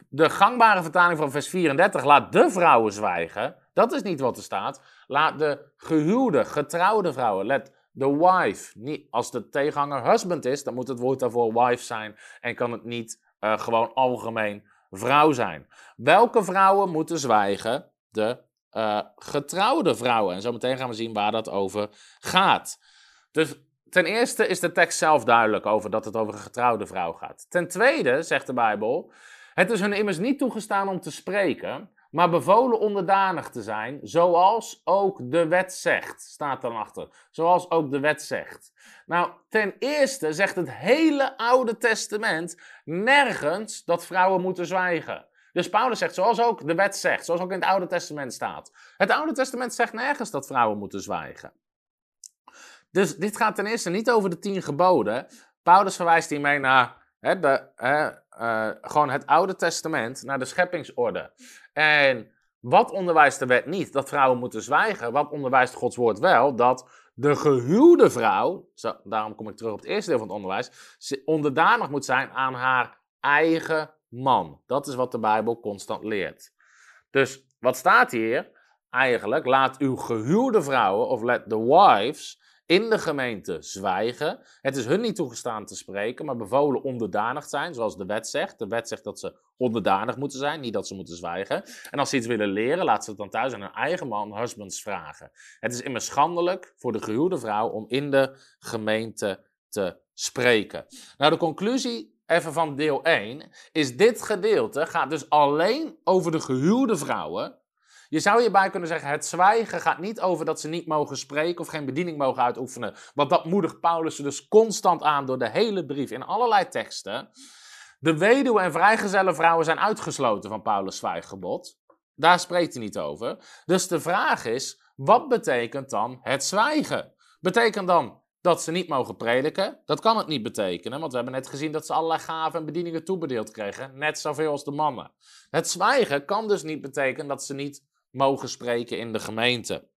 de gangbare vertaling van vers 34, laat de vrouwen zwijgen. Dat is niet wat er staat. Laat de gehuwde, getrouwde vrouwen, let the wife. Niet, als de tegenhanger husband is, dan moet het woord daarvoor wife zijn en kan het niet uh, gewoon algemeen vrouw zijn. Welke vrouwen moeten zwijgen? De uh, getrouwde vrouwen. En zo meteen gaan we zien waar dat over gaat. Dus ten eerste is de tekst zelf duidelijk over dat het over een getrouwde vrouw gaat. Ten tweede, zegt de Bijbel, het is hun immers niet toegestaan om te spreken, maar bevolen onderdanig te zijn, zoals ook de wet zegt, staat er achter. Zoals ook de wet zegt. Nou, ten eerste zegt het hele Oude Testament nergens dat vrouwen moeten zwijgen. Dus Paulus zegt, zoals ook de wet zegt, zoals ook in het Oude Testament staat. Het Oude Testament zegt nergens dat vrouwen moeten zwijgen. Dus dit gaat ten eerste niet over de tien geboden. Paulus verwijst hiermee naar hè, de, uh, gewoon het Oude Testament, naar de scheppingsorde. En wat onderwijst de wet niet? Dat vrouwen moeten zwijgen. Wat onderwijst Gods woord wel? Dat de gehuwde vrouw, daarom kom ik terug op het eerste deel van het onderwijs, onderdanig moet zijn aan haar eigen man. Dat is wat de Bijbel constant leert. Dus wat staat hier? Eigenlijk, laat uw gehuwde vrouwen, of let the wives, in de gemeente zwijgen. Het is hun niet toegestaan te spreken, maar bevolen onderdanig zijn, zoals de wet zegt. De wet zegt dat ze onderdanig moeten zijn, niet dat ze moeten zwijgen. En als ze iets willen leren, laat ze het dan thuis aan hun eigen man, husbands, vragen. Het is immers schandelijk voor de gehuwde vrouw om in de gemeente te spreken. Nou, de conclusie even van deel 1 is dit gedeelte gaat dus alleen over de gehuwde vrouwen je zou hierbij kunnen zeggen, het zwijgen gaat niet over dat ze niet mogen spreken of geen bediening mogen uitoefenen. Want dat moedigt Paulus dus constant aan door de hele brief in allerlei teksten. De weduwe en vrijgezelle vrouwen zijn uitgesloten van Paulus' zwijggebod. Daar spreekt hij niet over. Dus de vraag is, wat betekent dan het zwijgen? Betekent dan dat ze niet mogen prediken? Dat kan het niet betekenen, want we hebben net gezien dat ze allerlei gaven en bedieningen toebedeeld kregen, net zoveel als de mannen. Het zwijgen kan dus niet betekenen dat ze niet mogen spreken in de gemeente.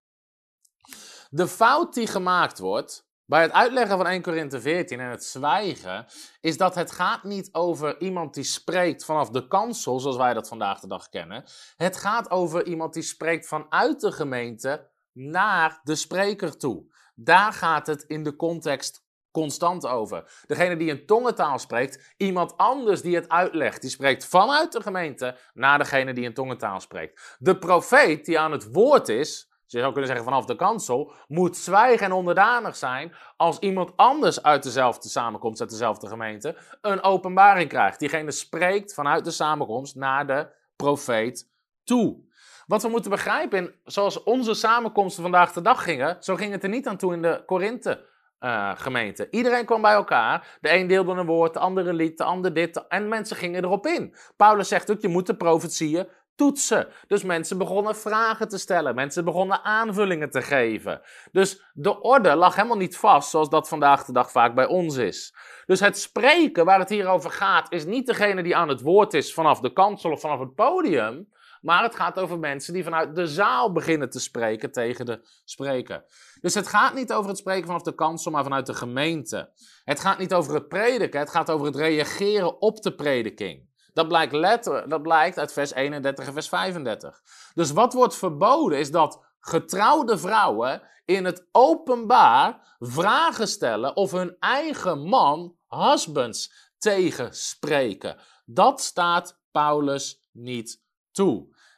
De fout die gemaakt wordt bij het uitleggen van 1 Korinthe 14 en het zwijgen, is dat het gaat niet over iemand die spreekt vanaf de kansel, zoals wij dat vandaag de dag kennen. Het gaat over iemand die spreekt vanuit de gemeente naar de spreker toe. Daar gaat het in de context constant over. Degene die een tongentaal spreekt, iemand anders die het uitlegt, die spreekt vanuit de gemeente naar degene die een tongentaal spreekt. De profeet die aan het woord is, je zou kunnen zeggen vanaf de kansel, moet zwijgen en onderdanig zijn als iemand anders uit dezelfde samenkomst, uit dezelfde gemeente, een openbaring krijgt. Diegene spreekt vanuit de samenkomst naar de profeet toe. Wat we moeten begrijpen, zoals onze samenkomsten vandaag de dag gingen, zo ging het er niet aan toe in de Korinthe uh, gemeente. Iedereen kwam bij elkaar. De een deelde een woord, de andere lied, de ander dit. En mensen gingen erop in. Paulus zegt ook, je moet de profetieën toetsen. Dus mensen begonnen vragen te stellen. Mensen begonnen aanvullingen te geven. Dus de orde lag helemaal niet vast, zoals dat vandaag de dag vaak bij ons is. Dus het spreken waar het hier over gaat, is niet degene die aan het woord is vanaf de kansel of vanaf het podium. Maar het gaat over mensen die vanuit de zaal beginnen te spreken tegen de spreker. Dus het gaat niet over het spreken vanaf de kansel, maar vanuit de gemeente. Het gaat niet over het prediken, het gaat over het reageren op de prediking. Dat blijkt, letter, dat blijkt uit vers 31 en vers 35. Dus wat wordt verboden is dat getrouwde vrouwen in het openbaar vragen stellen of hun eigen man, husbands, tegenspreken. Dat staat Paulus niet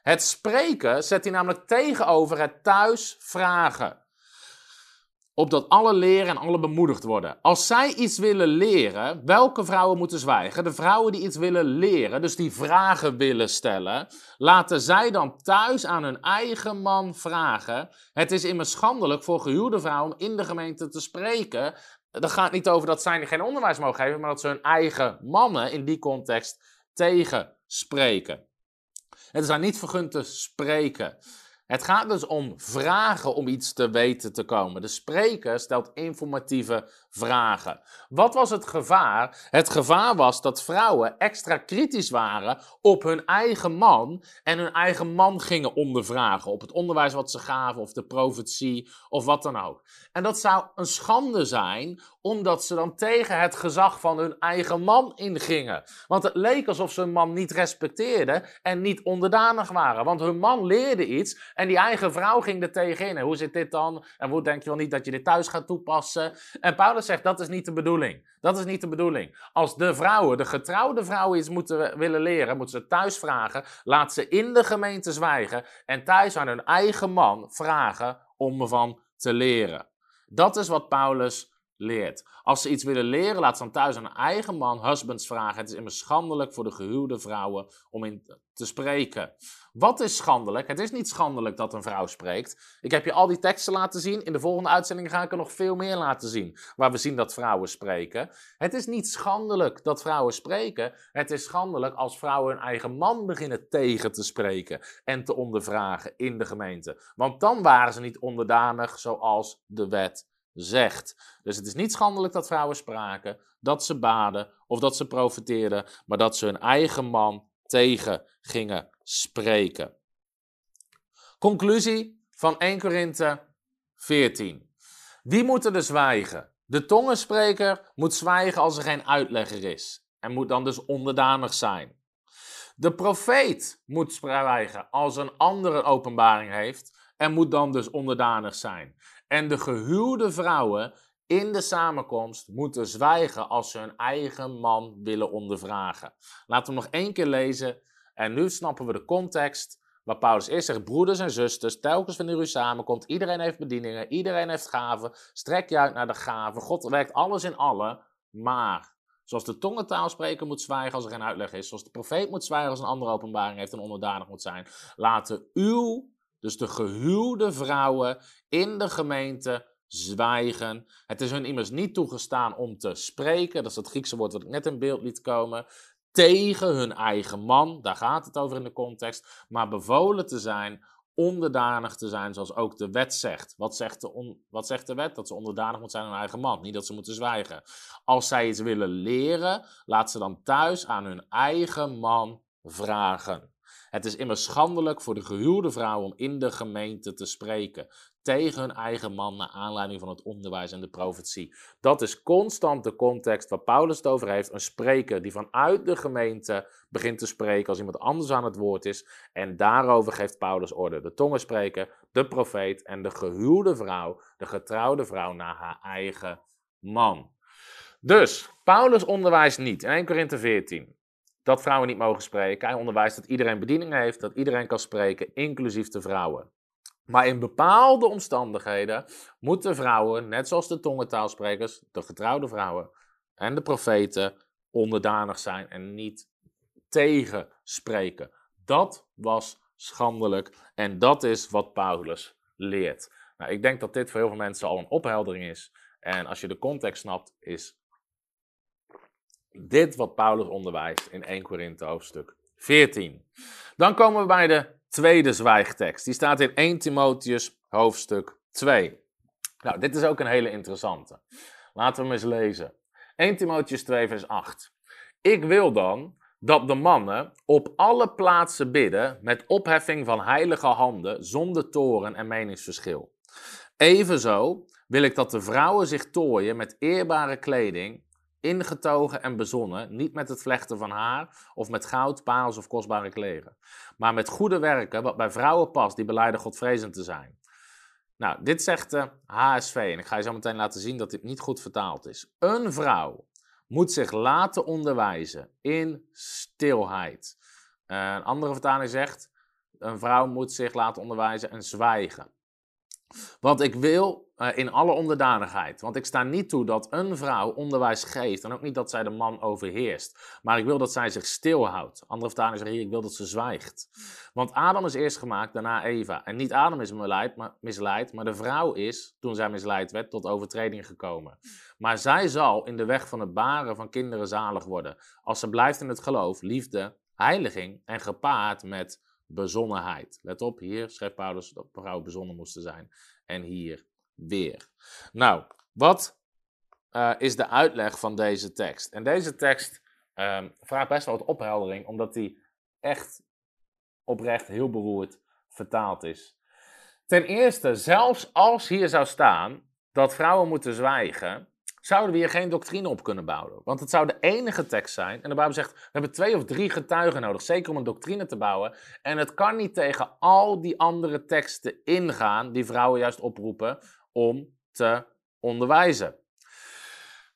Het spreken zet hij namelijk tegenover het thuis vragen opdat alle leren en alle bemoedigd worden. Als zij iets willen leren, welke vrouwen moeten zwijgen? De vrouwen die iets willen leren, dus die vragen willen stellen, laten zij dan thuis aan hun eigen man vragen. Het is immers schandelijk voor gehuwde vrouwen om in de gemeente te spreken. Dat gaat niet over dat zij geen onderwijs mogen geven, maar dat ze hun eigen mannen in die context tegenspreken. Het is daar niet vergund te spreken. Het gaat dus om vragen om iets te weten te komen. De spreker stelt informatieve vragen. Wat was het gevaar? Het gevaar was dat vrouwen extra kritisch waren op hun eigen man en hun eigen man gingen ondervragen op het onderwijs wat ze gaven of de profetie of wat dan ook. En dat zou een schande zijn omdat ze dan tegen het gezag van hun eigen man ingingen. Want het leek alsof ze hun man niet respecteerden en niet onderdanig waren. Want hun man leerde iets En die eigen vrouw ging er tegenin. En hoe zit dit dan? En hoe denk je wel niet dat je dit thuis gaat toepassen? En Paulus zegt, dat is niet de bedoeling. Dat is niet de bedoeling. Als de vrouwen, de getrouwde vrouwen iets moeten willen leren, moeten ze thuis vragen. Laat ze in de gemeente zwijgen. En thuis aan hun eigen man vragen om ervan te leren. Dat is wat Paulus Als ze iets willen leren, laat ze dan thuis aan eigen man, husbands vragen. Het is immers schandelijk voor de gehuwde vrouwen om in te spreken. Wat is schandelijk? Het is niet schandelijk dat een vrouw spreekt. Ik heb je al die teksten laten zien. In de volgende uitzending ga ik er nog veel meer laten zien. Waar we zien dat vrouwen spreken. Het is niet schandelijk dat vrouwen spreken. Het is schandelijk als vrouwen hun eigen man beginnen tegen te spreken. En te ondervragen in de gemeente. Want dan waren ze niet onderdanig zoals de wet zegt. Dus het is niet schandelijk dat vrouwen spraken, dat ze baden of dat ze profeteerden, maar dat ze hun eigen man tegen gingen spreken. Conclusie van 1 Korinthe 14. Wie moet er dus zwijgen? De tongenspreker moet zwijgen als er geen uitlegger is en moet dan dus onderdanig zijn. De profeet moet zwijgen als een andere openbaring heeft en moet dan dus onderdanig zijn. En de gehuwde vrouwen in de samenkomst moeten zwijgen als ze hun eigen man willen ondervragen. Laten we nog één keer lezen. En nu snappen we de context. Waar Paulus eerst zegt, broeders en zusters, telkens wanneer u samenkomt, iedereen heeft bedieningen, iedereen heeft gaven, strek je uit naar de gaven, God werkt alles in allen, maar zoals de tongentaalspreker moet zwijgen als er geen uitleg is, zoals de profeet moet zwijgen als een andere openbaring heeft en onderdanig moet zijn, laten uw dus de gehuwde vrouwen in de gemeente zwijgen. Het is hun immers niet toegestaan om te spreken, dat is het Griekse woord wat ik net in beeld liet komen, tegen hun eigen man, daar gaat het over in de context, maar bevolen te zijn, onderdanig te zijn, zoals ook de wet zegt. Wat zegt de, wat zegt de wet? Dat ze onderdanig moeten zijn aan hun eigen man, niet dat ze moeten zwijgen. Als zij iets willen leren, laat ze dan thuis aan hun eigen man vragen. Het is immers schandelijk voor de gehuwde vrouw om in de gemeente te spreken tegen hun eigen man naar aanleiding van het onderwijs en de profetie. Dat is constant de context waar Paulus het over heeft. Een spreker die vanuit de gemeente begint te spreken als iemand anders aan het woord is. En daarover geeft Paulus orde. De tongenspreker, de profeet en de gehuwde vrouw, de getrouwde vrouw naar haar eigen man. Dus, Paulus onderwijst niet in 1 Korinthe 14 dat vrouwen niet mogen spreken. Hij onderwijst dat iedereen bediening heeft, dat iedereen kan spreken, inclusief de vrouwen. Maar in bepaalde omstandigheden moeten vrouwen, net zoals de tongentaalsprekers, de getrouwde vrouwen en de profeten, onderdanig zijn en niet tegenspreken. Dat was schandelijk en dat is wat Paulus leert. Nou, ik denk dat dit voor heel veel mensen al een opheldering is. En als je de context snapt, is dit wat Paulus onderwijst in 1 Korinthe hoofdstuk 14. Dan komen we bij de tweede zwijgtekst. Die staat in 1 Timotheus hoofdstuk 2. Nou, dit is ook een hele interessante. Laten we hem eens lezen. 1 Timotheus 2 vers 8. Ik wil dan dat de mannen op alle plaatsen bidden met opheffing van heilige handen zonder toren en meningsverschil. Evenzo wil ik dat de vrouwen zich tooien met eerbare kleding ingetogen en bezonnen, niet met het vlechten van haar of met goud, parels of kostbare kleren, maar met goede werken, wat bij vrouwen past die beleiden Godvrezend te zijn. Nou, dit zegt de HSV en ik ga je zo meteen laten zien dat dit niet goed vertaald is. Een vrouw moet zich laten onderwijzen in stilheid. een andere vertaling zegt, een vrouw moet zich laten onderwijzen en zwijgen. Want ik wil uh, in alle onderdanigheid. Want ik sta niet toe dat een vrouw onderwijs geeft. En ook niet dat zij de man overheerst. Maar ik wil dat zij zich stilhoudt. Andere vertalingen zeggen hier: ik wil dat ze zwijgt. Want Adam is eerst gemaakt, daarna Eva. En niet Adam is misleid maar, misleid, maar de vrouw is, toen zij misleid werd, tot overtreding gekomen. Maar zij zal in de weg van het baren van kinderen zalig worden. Als ze blijft in het geloof, liefde, heiliging en gepaard met bezonnenheid. Let op, hier schrijft Paulus dat vrouwen bezonnen moesten zijn. En hier weer. Nou, wat uh, is de uitleg van deze tekst? En deze tekst um, vraagt best wel wat opheldering, omdat die echt oprecht heel beroerd vertaald is. Ten eerste, zelfs als hier zou staan dat vrouwen moeten zwijgen, zouden we hier geen doctrine op kunnen bouwen. Want het zou de enige tekst zijn. En de Bijbel zegt, we hebben twee of drie getuigen nodig, zeker om een doctrine te bouwen. En het kan niet tegen al die andere teksten ingaan, die vrouwen juist oproepen om te onderwijzen.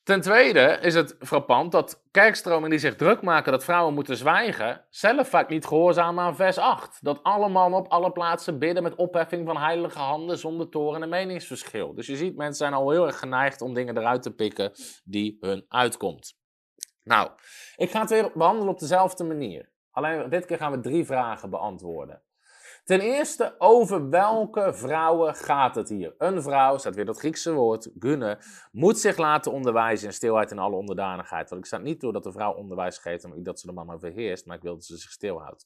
Ten tweede is het frappant dat kerkstromingen die zich druk maken dat vrouwen moeten zwijgen, zelf vaak niet gehoorzamen aan vers 8. Dat alle mannen op alle plaatsen bidden met opheffing van heilige handen zonder toren en meningsverschil. Dus je ziet, mensen zijn al heel erg geneigd om dingen eruit te pikken die hun uitkomt. Nou, ik ga het weer behandelen op dezelfde manier. Alleen dit keer gaan we drie vragen beantwoorden. Ten eerste, over welke vrouwen gaat het hier? Een vrouw, staat weer dat Griekse woord, gunne, moet zich laten onderwijzen in stilheid en alle onderdanigheid. Want ik sta niet toe dat de vrouw onderwijs geeft, omdat dat ze de man overheerst, maar ik wil dat ze zich stilhoudt.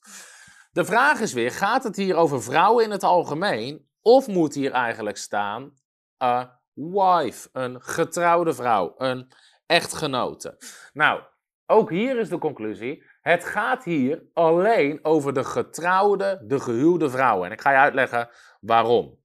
De vraag is weer, gaat het hier over vrouwen in het algemeen, of moet hier eigenlijk staan a wife, een getrouwde vrouw, een echtgenote? Nou, ook hier is de conclusie, het gaat hier alleen over de getrouwde, de gehuwde vrouwen. En ik ga je uitleggen waarom.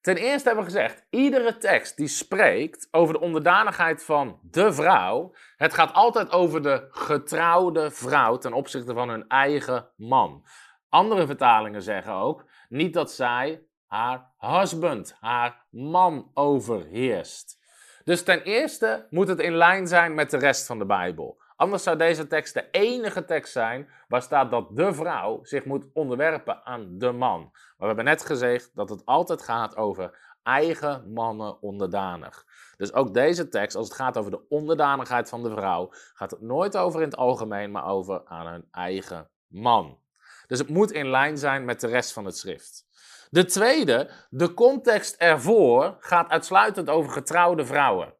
Ten eerste hebben we gezegd, iedere tekst die spreekt over de onderdanigheid van de vrouw, het gaat altijd over de getrouwde vrouw ten opzichte van hun eigen man. Andere vertalingen zeggen ook niet dat zij haar husband, haar man overheerst. Dus ten eerste moet het in lijn zijn met de rest van de Bijbel. Anders zou deze tekst de enige tekst zijn waar staat dat de vrouw zich moet onderwerpen aan de man. Maar we hebben net gezegd dat het altijd gaat over eigen mannen onderdanig. Dus ook deze tekst, als het gaat over de onderdanigheid van de vrouw, gaat het nooit over in het algemeen, maar over aan hun eigen man. Dus het moet in lijn zijn met de rest van het schrift. De tweede, de context ervoor gaat uitsluitend over getrouwde vrouwen.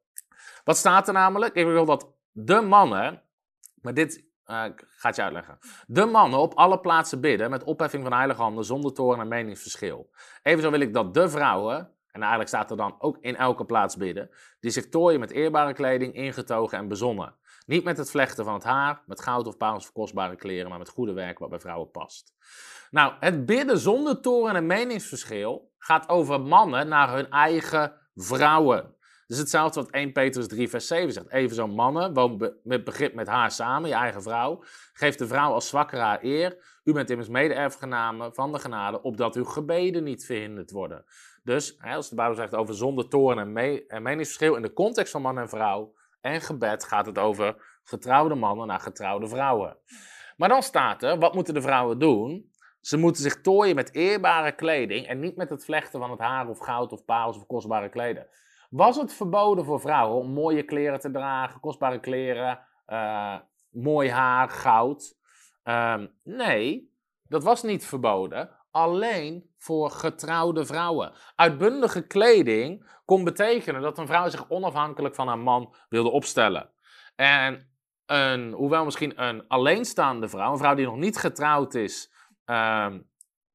Wat staat er namelijk? Ik wil dat de mannen maar dit uh, gaat je uitleggen. De mannen op alle plaatsen bidden met opheffing van heilige handen zonder toren en meningsverschil. Evenzo wil ik dat de vrouwen, en eigenlijk staat er dan ook in elke plaats bidden, die zich tooien met eerbare kleding, ingetogen en bezonnen. Niet met het vlechten van het haar, met goud of parels of kostbare kleren, maar met goede werk wat bij vrouwen past. Nou, het bidden zonder toren en meningsverschil gaat over mannen naar hun eigen vrouwen. Dus hetzelfde wat 1 Petrus 3 vers 7 zegt. Even zo mannen, woon met begrip met haar samen, je eigen vrouw. Geef de vrouw als zwakker haar eer. U bent immers mede-erfgename van de genade, opdat uw gebeden niet verhinderd worden. Dus, als de Bijbel zegt over zonde, toren en, en meningsverschil in de context van man en vrouw en gebed, gaat het over getrouwde mannen naar getrouwde vrouwen. Maar dan staat er, wat moeten de vrouwen doen? Ze moeten zich tooien met eerbare kleding en niet met het vlechten van het haar of goud of parels of kostbare kleden. Was het verboden voor vrouwen om mooie kleren te dragen, kostbare kleren, uh, mooi haar, goud? Uh, nee, dat was niet verboden. Alleen voor getrouwde vrouwen. Uitbundige kleding kon betekenen dat een vrouw zich onafhankelijk van haar man wilde opstellen. En een, hoewel misschien een alleenstaande vrouw, een vrouw die nog niet getrouwd is, uh,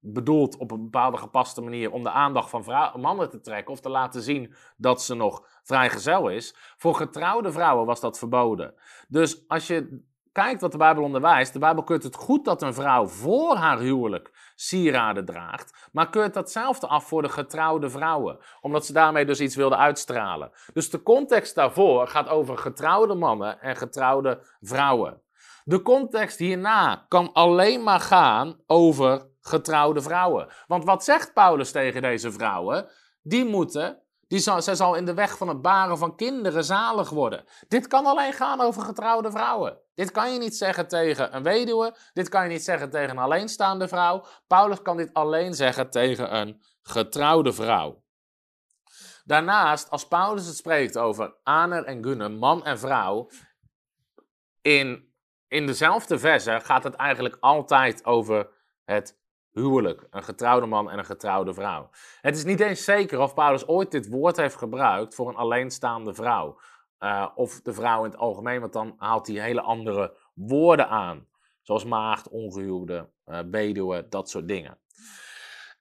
bedoeld op een bepaalde gepaste manier om de aandacht van mannen te trekken of te laten zien dat ze nog vrijgezel is. Voor getrouwde vrouwen was dat verboden. Dus als je kijkt wat de Bijbel onderwijst, de Bijbel keurt het goed dat een vrouw voor haar huwelijk sieraden draagt, maar keurt datzelfde af voor de getrouwde vrouwen, omdat ze daarmee dus iets wilden uitstralen. Dus de context daarvoor gaat over getrouwde mannen en getrouwde vrouwen. De context hierna kan alleen maar gaan over getrouwde vrouwen. Want wat zegt Paulus tegen deze vrouwen? Die moeten, die zal, zij zal in de weg van het baren van kinderen zalig worden. Dit kan alleen gaan over getrouwde vrouwen. Dit kan je niet zeggen tegen een weduwe, dit kan je niet zeggen tegen een alleenstaande vrouw. Paulus kan dit alleen zeggen tegen een getrouwde vrouw. Daarnaast, als Paulus het spreekt over Aner en Gunner, man en vrouw, in, in dezelfde verse gaat het eigenlijk altijd over het huwelijk. Een getrouwde man en een getrouwde vrouw. Het is niet eens zeker of Paulus ooit dit woord heeft gebruikt voor een alleenstaande vrouw. Uh, of de vrouw in het algemeen, want dan haalt hij hele andere woorden aan. Zoals maagd, ongehuwde, uh, beduwe, dat soort dingen.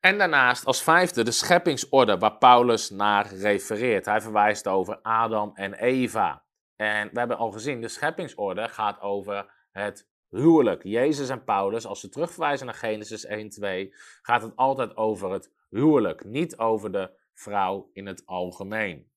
En daarnaast als vijfde de scheppingsorde waar Paulus naar refereert. Hij verwijst over Adam en Eva. En we hebben al gezien, de scheppingsorde gaat over het huwelijk. Jezus en Paulus, als ze terugverwijzen naar Genesis 1, 2, gaat het altijd over het huwelijk, niet over de vrouw in het algemeen.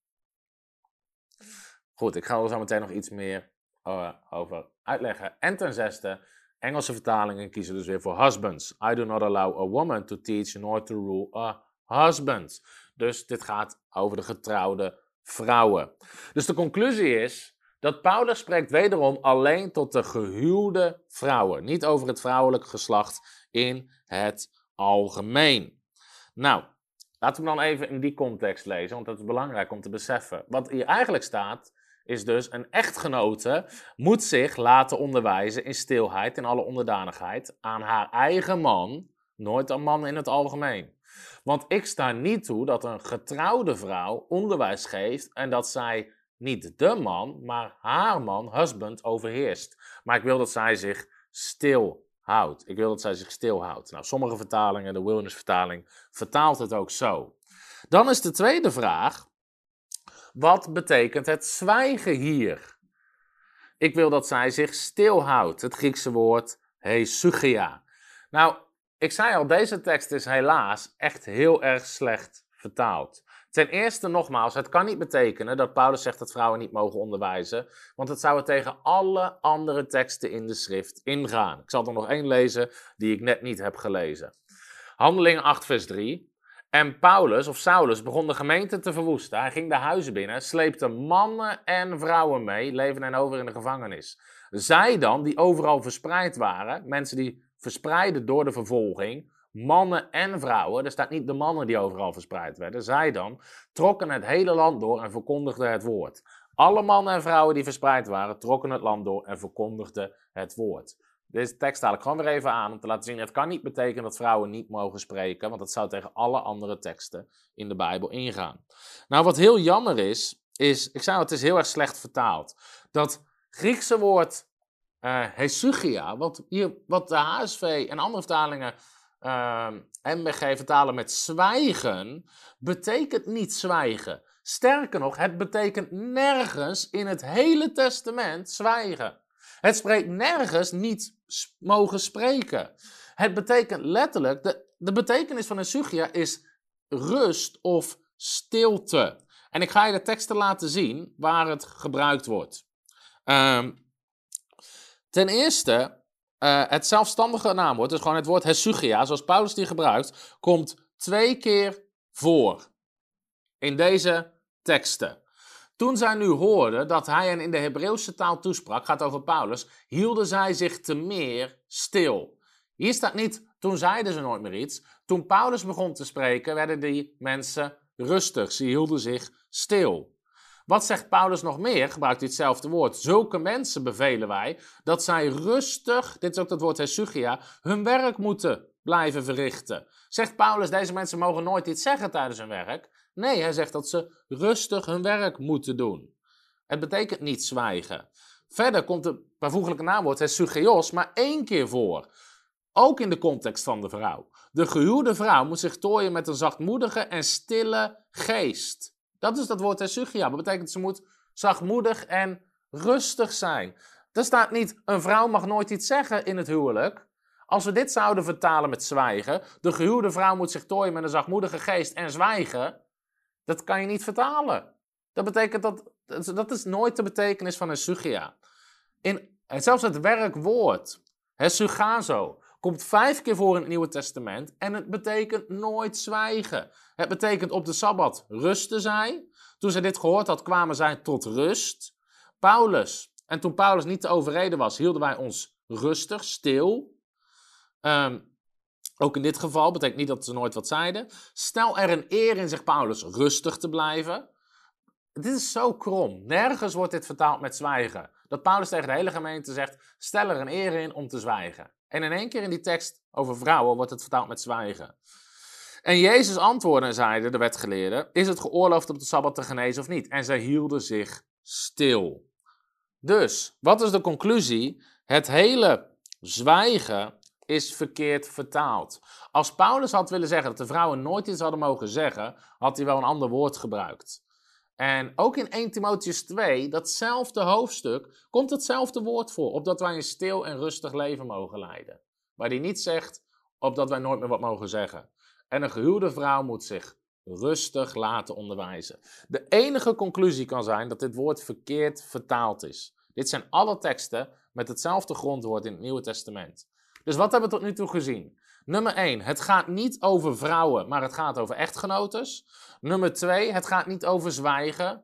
Goed, ik ga er zo meteen nog iets meer uh, over uitleggen. En ten zesde, Engelse vertalingen kiezen dus weer voor husbands. I do not allow a woman to teach nor to rule a husband. Dus dit gaat over de getrouwde vrouwen. Dus de conclusie is dat Paulus spreekt wederom alleen tot de gehuwde vrouwen, niet over het vrouwelijk geslacht in het algemeen. Nou, laten we dan even in die context lezen, want dat is belangrijk om te beseffen. Wat hier eigenlijk staat, is dus een echtgenote moet zich laten onderwijzen in stilheid, in alle onderdanigheid, aan haar eigen man, nooit aan man in het algemeen. Want ik sta niet toe dat een getrouwde vrouw onderwijs geeft en dat zij niet de man, maar haar man, husband, overheerst. Maar ik wil dat zij zich stilhoudt. Ik wil dat zij zich stilhoudt. Nou, sommige vertalingen, de Wilderness vertaling, vertaalt het ook zo. Dan is de tweede vraag, wat betekent het zwijgen hier? Ik wil dat zij zich stilhoudt. Het Griekse woord hesugia. Nou, ik zei al, deze tekst is helaas echt heel erg slecht vertaald. Ten eerste nogmaals, het kan niet betekenen dat Paulus zegt dat vrouwen niet mogen onderwijzen, want het zou tegen alle andere teksten in de schrift ingaan. Ik zal er nog één lezen die ik net niet heb gelezen. Handelingen 8, vers 3. En Paulus, of Saulus, begon de gemeente te verwoesten. Hij ging de huizen binnen, sleepte mannen en vrouwen mee, leven en over in de gevangenis. Zij dan, die overal verspreid waren, mensen die verspreiden door de vervolging, mannen en vrouwen, er staat niet de mannen die overal verspreid werden, zij dan, trokken het hele land door en verkondigden het woord. Alle mannen en vrouwen die verspreid waren, trokken het land door en verkondigden het woord. Deze tekst haal ik gewoon weer even aan om te laten zien: het kan niet betekenen dat vrouwen niet mogen spreken, want dat zou tegen alle andere teksten in de Bijbel ingaan. Nou, wat heel jammer is, is, ik zei het is heel erg slecht vertaald. Dat Griekse woord uh, wat, hier, wat de HSV en andere vertalingen uh, ehm, MBG vertalen met zwijgen, betekent niet zwijgen. Sterker nog, het betekent nergens in het hele testament zwijgen. Het spreekt nergens niet mogen spreken. Het betekent letterlijk, de, de betekenis van een sugia is rust of stilte. En ik ga je de teksten laten zien waar het gebruikt wordt. Um, ten eerste, uh, het zelfstandige naamwoord, dus gewoon het woord hesugia, zoals Paulus die gebruikt, komt twee keer voor in deze teksten. Toen zij nu hoorden dat hij hen in de Hebreeuwse taal toesprak, gaat over Paulus, hielden zij zich te meer stil. Hier staat niet, toen zeiden ze nooit meer iets. Toen Paulus begon te spreken, werden die mensen rustig. Ze hielden zich stil. Wat zegt Paulus nog meer? Gebruikt hij hetzelfde woord. Zulke mensen bevelen wij dat zij rustig, dit is ook het woord hesugia, hun werk moeten blijven verrichten. Zegt Paulus, deze mensen mogen nooit iets zeggen tijdens hun werk. Nee, hij zegt dat ze rustig hun werk moeten doen. Het betekent niet zwijgen. Verder komt het bijvoeglijke naamwoord hesugeos maar één keer voor. Ook in de context van de vrouw. De gehuwde vrouw moet zich tooien met een zachtmoedige en stille geest. Dat is dat woord hesugia. Dat betekent ze moet zachtmoedig en rustig zijn. Er staat niet, een vrouw mag nooit iets zeggen in het huwelijk. Als we dit zouden vertalen met zwijgen, de gehuwde vrouw moet zich tooien met een zachtmoedige geest en zwijgen, dat kan je niet vertalen. Dat betekent dat, dat is nooit de betekenis van hesugia. In, zelfs het werkwoord, hesugazo, komt vijf keer voor in het Nieuwe Testament en het betekent nooit zwijgen. Het betekent op de Sabbat rusten zij. Toen zij dit gehoord had, kwamen zij tot rust. Paulus, en toen Paulus niet te overreden was, hielden wij ons rustig, stil. Ehm, ook in dit geval betekent niet dat ze nooit wat zeiden. Stel er een eer in, zegt Paulus, rustig te blijven. Dit is zo krom. Nergens wordt dit vertaald met zwijgen. Dat Paulus tegen de hele gemeente zegt: stel er een eer in om te zwijgen. En in één keer in die tekst over vrouwen wordt het vertaald met zwijgen. En Jezus antwoordde en zeide, de wetgeleerden, is het geoorloofd op de Sabbat te genezen of niet? En zij hielden zich stil. Dus, wat is de conclusie? Het hele zwijgen is verkeerd vertaald. Als Paulus had willen zeggen dat de vrouwen nooit iets hadden mogen zeggen, had hij wel een ander woord gebruikt. En ook in 1 Timotheus 2, datzelfde hoofdstuk, komt hetzelfde woord voor. Opdat wij een stil en rustig leven mogen leiden. Waar hij niet zegt, opdat wij nooit meer wat mogen zeggen. En een gehuwde vrouw moet zich rustig laten onderwijzen. De enige conclusie kan zijn dat dit woord verkeerd vertaald is. Dit zijn alle teksten met hetzelfde grondwoord in het Nieuwe Testament. Dus wat hebben we tot nu toe gezien? Nummer 1, het gaat niet over vrouwen, maar het gaat over echtgenotes. Nummer 2, het gaat niet over zwijgen,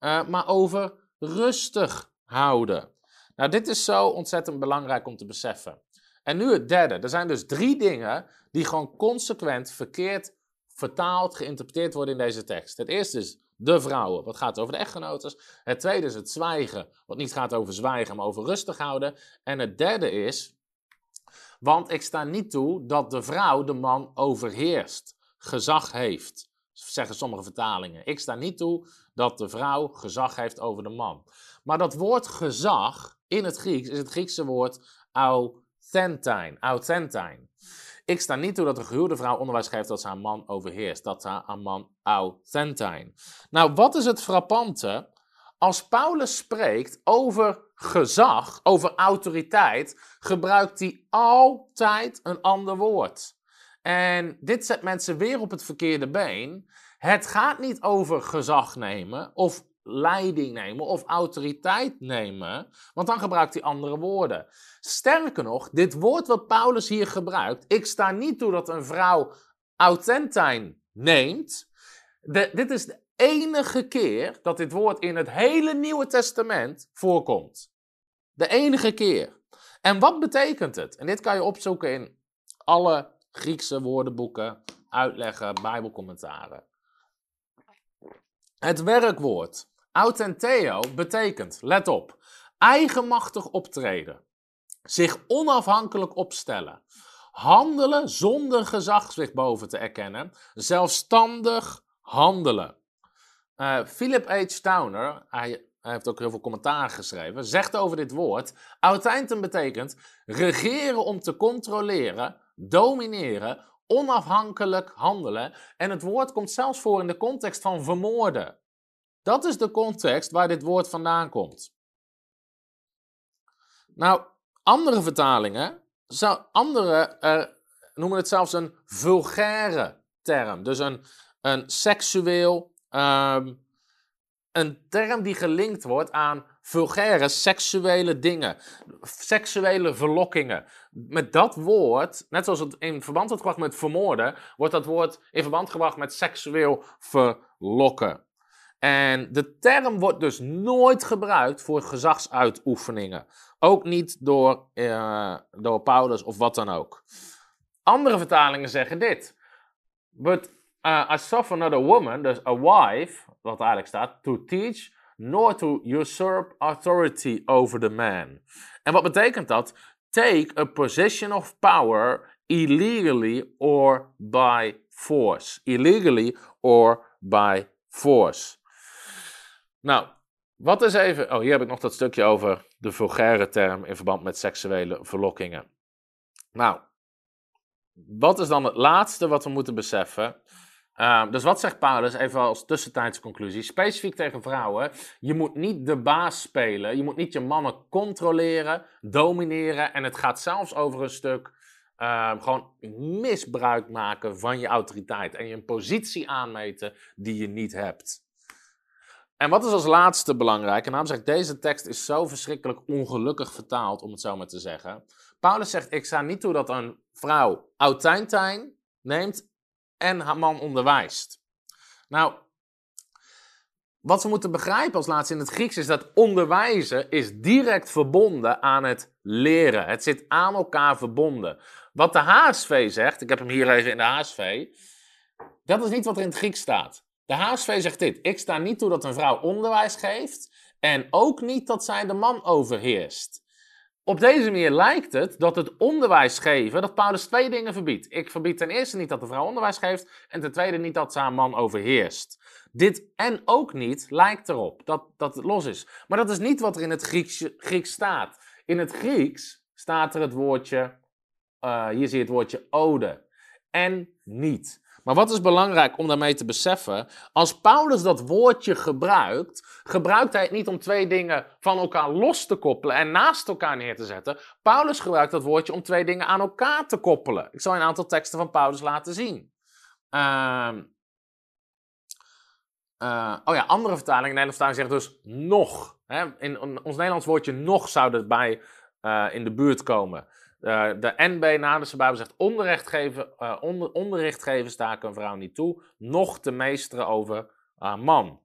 uh, maar over rustig houden. Nou, dit is zo ontzettend belangrijk om te beseffen. En nu het derde. Er zijn dus drie dingen die gewoon consequent verkeerd vertaald, geïnterpreteerd worden in deze tekst. Het eerste is de vrouwen, wat gaat over de echtgenotes. Het tweede is het zwijgen, wat niet gaat over zwijgen, maar over rustig houden. En het derde is, want ik sta niet toe dat de vrouw de man overheerst, gezag heeft. Zeggen sommige vertalingen. Ik sta niet toe dat de vrouw gezag heeft over de man. Maar dat woord gezag in het Grieks is het Griekse woord authentijn. Authentijn. Ik sta niet toe dat een gehuwde vrouw onderwijs geeft dat ze haar man overheerst. Dat ze haar man authentijn. Nou, wat is het frappante? Als Paulus spreekt over gezag, over autoriteit, gebruikt hij altijd een ander woord. En dit zet mensen weer op het verkeerde been. Het gaat niet over gezag nemen of leiding nemen of autoriteit nemen, want dan gebruikt hij andere woorden. Sterker nog, dit woord wat Paulus hier gebruikt, ik sta niet toe dat een vrouw autentijn neemt. dit is de enige keer dat dit woord in het hele Nieuwe Testament voorkomt. De enige keer. En wat betekent het? En dit kan je opzoeken in alle Griekse woordenboeken, uitleggen, Bijbelcommentaren. Het werkwoord autenteo betekent, let op, eigenmachtig optreden, zich onafhankelijk opstellen, handelen zonder gezag zich boven te erkennen, zelfstandig handelen. Uh, Philip H. Towner, hij, heeft ook heel veel commentaar geschreven, zegt over dit woord: Autenten betekent regeren om te controleren, domineren, onafhankelijk handelen. En het woord komt zelfs voor in de context van vermoorden. Dat is de context waar dit woord vandaan komt. Nou, andere vertalingen, andere uh, noemen het zelfs een vulgaire term. Dus een, een seksueel, um, een term die gelinkt wordt aan vulgaire seksuele dingen, seksuele verlokkingen. Met dat woord, net zoals het in verband wordt gebracht met vermoorden, wordt dat woord in verband gebracht met seksueel verlokken. En de term wordt dus nooit gebruikt voor gezagsuitoefeningen. Ook niet door, uh, door Paulus of wat dan ook. Andere vertalingen zeggen dit. But uh, I suffer not a woman, dus a wife, wat eigenlijk staat, to teach, nor to usurp authority over the man. En wat betekent dat? Take a position of power illegally or by force. Illegally or by force. Nou, wat is even. Oh, hier heb ik nog dat stukje over de vulgaire term in verband met seksuele verlokkingen. Nou, wat is dan het laatste wat we moeten beseffen? Uh, dus wat zegt Paulus, even als tussentijdse conclusie, specifiek tegen vrouwen, je moet niet de baas spelen, je moet niet je mannen controleren, domineren en het gaat zelfs over een stuk uh, gewoon misbruik maken van je autoriteit en je een positie aanmeten die je niet hebt. En wat is als laatste belangrijk? En daarom zeg ik, deze tekst is zo verschrikkelijk ongelukkig vertaald, om het zo maar te zeggen. Paulus zegt, ik sta niet toe dat een vrouw autijntijn neemt en man onderwijst. Nou, wat we moeten begrijpen als laatste in het Grieks is dat onderwijzen is direct verbonden aan het leren. Het zit aan elkaar verbonden. Wat de HSV zegt, ik heb hem hier even in de HSV, dat is niet wat er in het Grieks staat. De HSV zegt dit: Ik sta niet toe dat een vrouw onderwijs geeft en ook niet dat zij de man overheerst. Op deze manier lijkt het dat het onderwijs geven, dat Paulus twee dingen verbiedt. Ik verbied ten eerste niet dat de vrouw onderwijs geeft en ten tweede niet dat ze haar man overheerst. Dit en ook niet lijkt erop dat, dat het los is. Maar dat is niet wat er in het Grieks, Grieks staat. In het Grieks staat er het woordje, uh, hier zie je het woordje ode. En niet. Maar wat is belangrijk om daarmee te beseffen? Als Paulus dat woordje gebruikt, gebruikt hij het niet om twee dingen van elkaar los te koppelen en naast elkaar neer te zetten. Paulus gebruikt dat woordje om twee dingen aan elkaar te koppelen. Ik zal een aantal teksten van Paulus laten zien. Uh, Uh, oh ja, andere vertaling, in Nederlandse vertaling zegt dus nog. Hè? In, ons Nederlands woordje nog zou erbij uh, in de buurt komen. Uh, de NB Naderse Bijbel zegt onderricht geven, onder, onderricht geven sta ik een vrouw niet toe, nog te meesteren over haar man.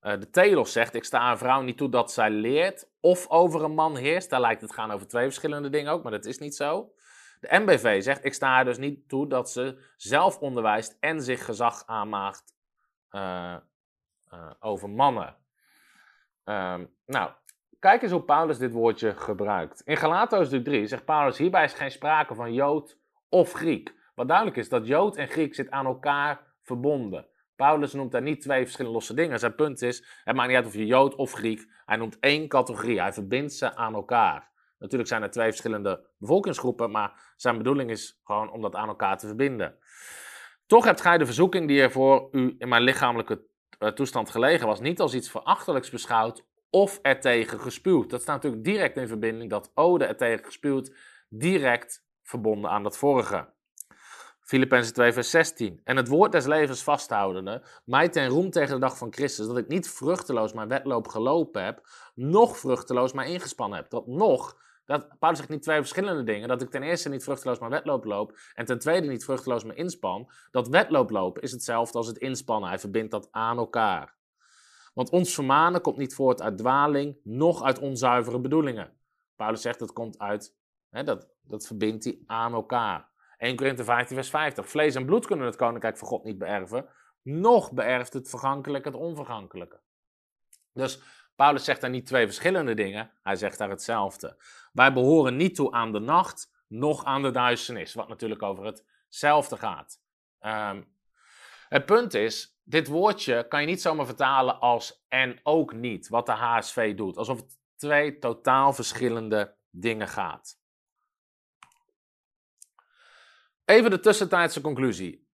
de Telos zegt ik sta een vrouw niet toe dat zij leert of over een man heerst. Daar lijkt het gaan over twee verschillende dingen ook, maar dat is niet zo. De MBV zegt ik sta haar dus niet toe dat ze zelf onderwijst en zich gezag aanmaakt uh, over mannen. Um, nou, kijk eens hoe Paulus dit woordje gebruikt. In Galato's 3 zegt Paulus, hierbij is geen sprake van Jood of Griek. Wat duidelijk is, dat Jood en Griek zit aan elkaar verbonden. Paulus noemt daar niet twee verschillende losse dingen. Zijn punt is, het maakt niet uit of je Jood of Griek, hij noemt één categorie. Hij verbindt ze aan elkaar. Natuurlijk zijn er twee verschillende bevolkingsgroepen, maar zijn bedoeling is gewoon om dat aan elkaar te verbinden. Toch hebt gij de verzoeking die er voor u in mijn lichamelijke eh, toestand gelegen was, niet als iets verachtelijks beschouwd of er tegen gespuwd. Dat staat natuurlijk direct in verbinding, dat ode er tegen gespuwd, direct verbonden aan dat vorige. Filippenzen 2, vers 16. En het woord des levens vasthoudende, mij ten roem tegen de dag van Christus, dat ik niet vruchteloos mijn wedloop gelopen heb, nog vruchteloos mij ingespannen heb. Dat nog dat, Paulus zegt niet twee verschillende dingen. Dat ik ten eerste niet vruchteloos mijn wedloop loop. En ten tweede niet vruchteloos mijn inspan. Dat wedlooplopen is hetzelfde als het inspannen. Hij verbindt dat aan elkaar. Want ons vermanen komt niet voort uit dwaling, noch uit onzuivere bedoelingen. Paulus zegt dat komt uit, hè, dat, dat verbindt hij aan elkaar. 1 Korinthe 15 vers 50. Vlees en bloed kunnen het koninkrijk van God niet beërven, noch beërft het vergankelijke het onvergankelijke. Dus Paulus zegt daar niet twee verschillende dingen, hij zegt daar hetzelfde. Wij behoren niet toe aan de nacht, noch aan de duisternis, wat natuurlijk over hetzelfde gaat. Um, het punt is, dit woordje kan je niet zomaar vertalen als en ook niet, wat de HSV doet. Alsof het twee totaal verschillende dingen gaat. Even de tussentijdse conclusie.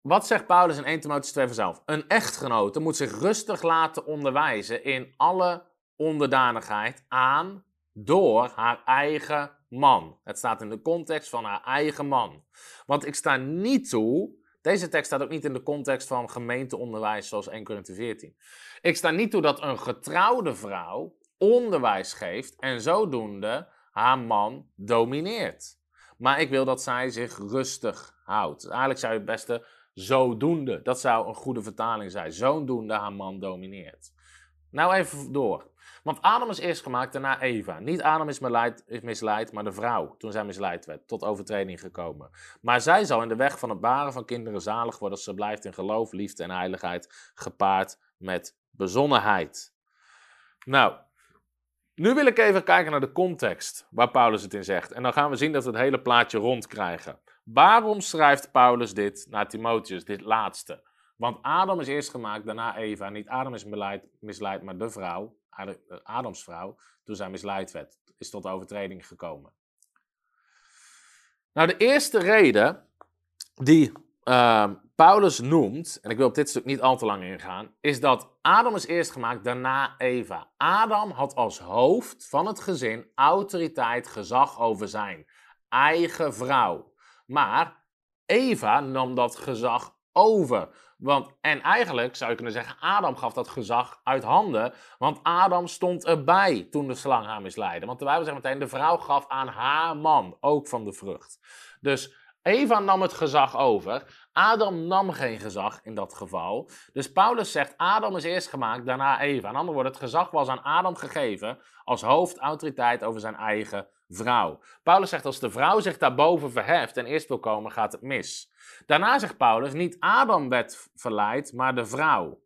Wat zegt Paulus in 1 Timotheüs 2 vanzelf? Een echtgenote moet zich rustig laten onderwijzen in alle onderdanigheid aan door haar eigen man. Het staat in de context van haar eigen man. Want ik sta niet toe, deze tekst staat ook niet in de context van gemeenteonderwijs zoals 1 Corinthië 14. Ik sta niet toe dat een getrouwde vrouw onderwijs geeft en zodoende haar man domineert. Maar ik wil dat zij zich rustig houdt. Eigenlijk zou je het beste zodoende, dat zou een goede vertaling zijn. Zodoende haar man domineert. Nou even door. Want Adam is eerst gemaakt, daarna Eva. Niet Adam is misleid, is misleid, maar de vrouw, toen zij misleid werd, tot overtreding gekomen. Maar zij zal in de weg van het baren van kinderen zalig worden als ze blijft in geloof, liefde en heiligheid, gepaard met bezonnenheid. Nou, nu wil ik even kijken naar de context waar Paulus het in zegt. En dan gaan we zien dat we het hele plaatje rondkrijgen. Waarom schrijft Paulus dit naar Timotheus, dit laatste? Want Adam is eerst gemaakt, daarna Eva. Niet Adam is misleid, maar de vrouw, Adams vrouw, toen zij misleid werd, is tot overtreding gekomen. Nou, de eerste reden die uh, Paulus noemt, en ik wil op dit stuk niet al te lang ingaan, is dat Adam is eerst gemaakt, daarna Eva. Adam had als hoofd van het gezin autoriteit, gezag over zijn eigen vrouw. Maar Eva nam dat gezag over. Want, en eigenlijk zou je kunnen zeggen, Adam gaf dat gezag uit handen. Want Adam stond erbij toen de slang haar misleidde. Want de Bijbel zegt meteen, de vrouw gaf aan haar man ook van de vrucht. Dus Eva nam het gezag over. Adam nam geen gezag in dat geval. Dus Paulus zegt, Adam is eerst gemaakt, daarna Eva. En andere woorden, het gezag was aan Adam gegeven als hoofdautoriteit over zijn eigen vrouw. Paulus zegt, als de vrouw zich daarboven verheft en eerst wil komen, gaat het mis. Daarna zegt Paulus, niet Adam werd verleid, maar de vrouw.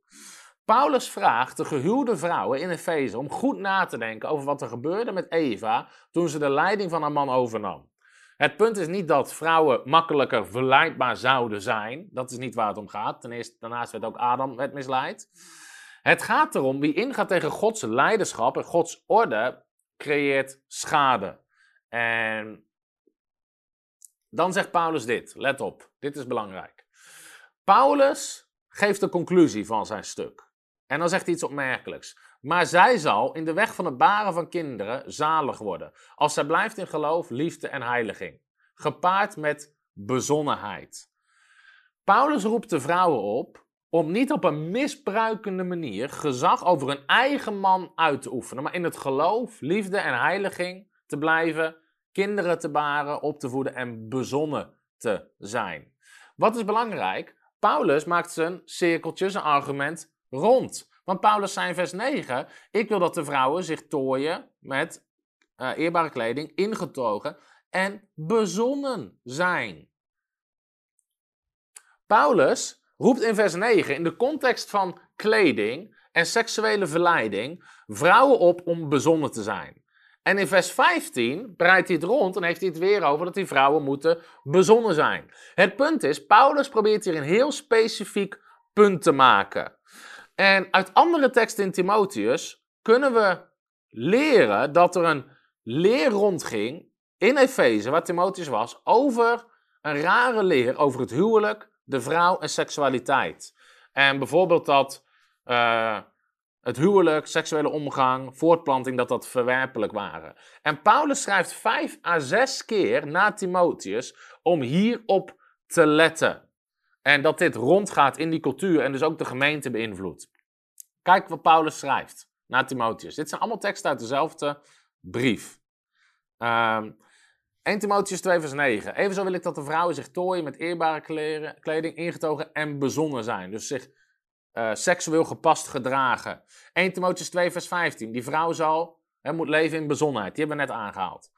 Paulus vraagt de gehuwde vrouwen in Efeze om goed na te denken over wat er gebeurde met Eva toen ze de leiding van haar man overnam. Het punt is niet dat vrouwen makkelijker verleidbaar zouden zijn. Dat is niet waar het om gaat. Ten eerste, daarnaast werd ook Adam werd misleid. Het gaat erom wie ingaat tegen Gods leiderschap en Gods orde creëert schade. En dan zegt Paulus dit, let op, dit is belangrijk. Paulus geeft de conclusie van zijn stuk. En dan zegt hij iets opmerkelijks. Maar zij zal in de weg van het baren van kinderen zalig worden, als zij blijft in geloof, liefde en heiliging, gepaard met bezonnenheid. Paulus roept de vrouwen op om niet op een misbruikende manier gezag over hun eigen man uit te oefenen, maar in het geloof, liefde en heiliging te blijven, kinderen te baren, op te voeden en bezonnen te zijn. Wat is belangrijk? Paulus maakt zijn cirkeltje, zijn argument rond. Want Paulus zei in vers 9: Ik wil dat de vrouwen zich tooien met uh, eerbare kleding, ingetogen en bezonnen zijn. Paulus roept in vers 9 in de context van kleding en seksuele verleiding vrouwen op om bezonnen te zijn. En in vers 15 breidt hij het rond en heeft hij het weer over dat die vrouwen moeten bezonnen zijn. Het punt is, Paulus probeert hier een heel specifiek punt te maken. En uit andere teksten in Timotheus kunnen we leren dat er een leer rondging in Efeze, waar Timotheus was, over een rare leer over het huwelijk, de vrouw en seksualiteit. En bijvoorbeeld dat uh, het huwelijk, seksuele omgang, voortplanting, dat dat verwerpelijk waren. En Paulus schrijft vijf à zes keer naar Timotheus om hierop te letten. En dat dit rondgaat in die cultuur en dus ook de gemeente beïnvloedt. Kijk wat Paulus schrijft naar Timotheus. Dit zijn allemaal teksten uit dezelfde brief. Um, 1 Timotheus 2 vers 9. Evenzo wil ik dat de vrouwen zich tooien met eerbare kleding, ingetogen en bezonnen zijn. Dus zich uh, seksueel gepast gedragen. 1 Timotheus 2 vers 15. Die vrouw zal, hè, moet leven in bezonnenheid. Die hebben we net aangehaald.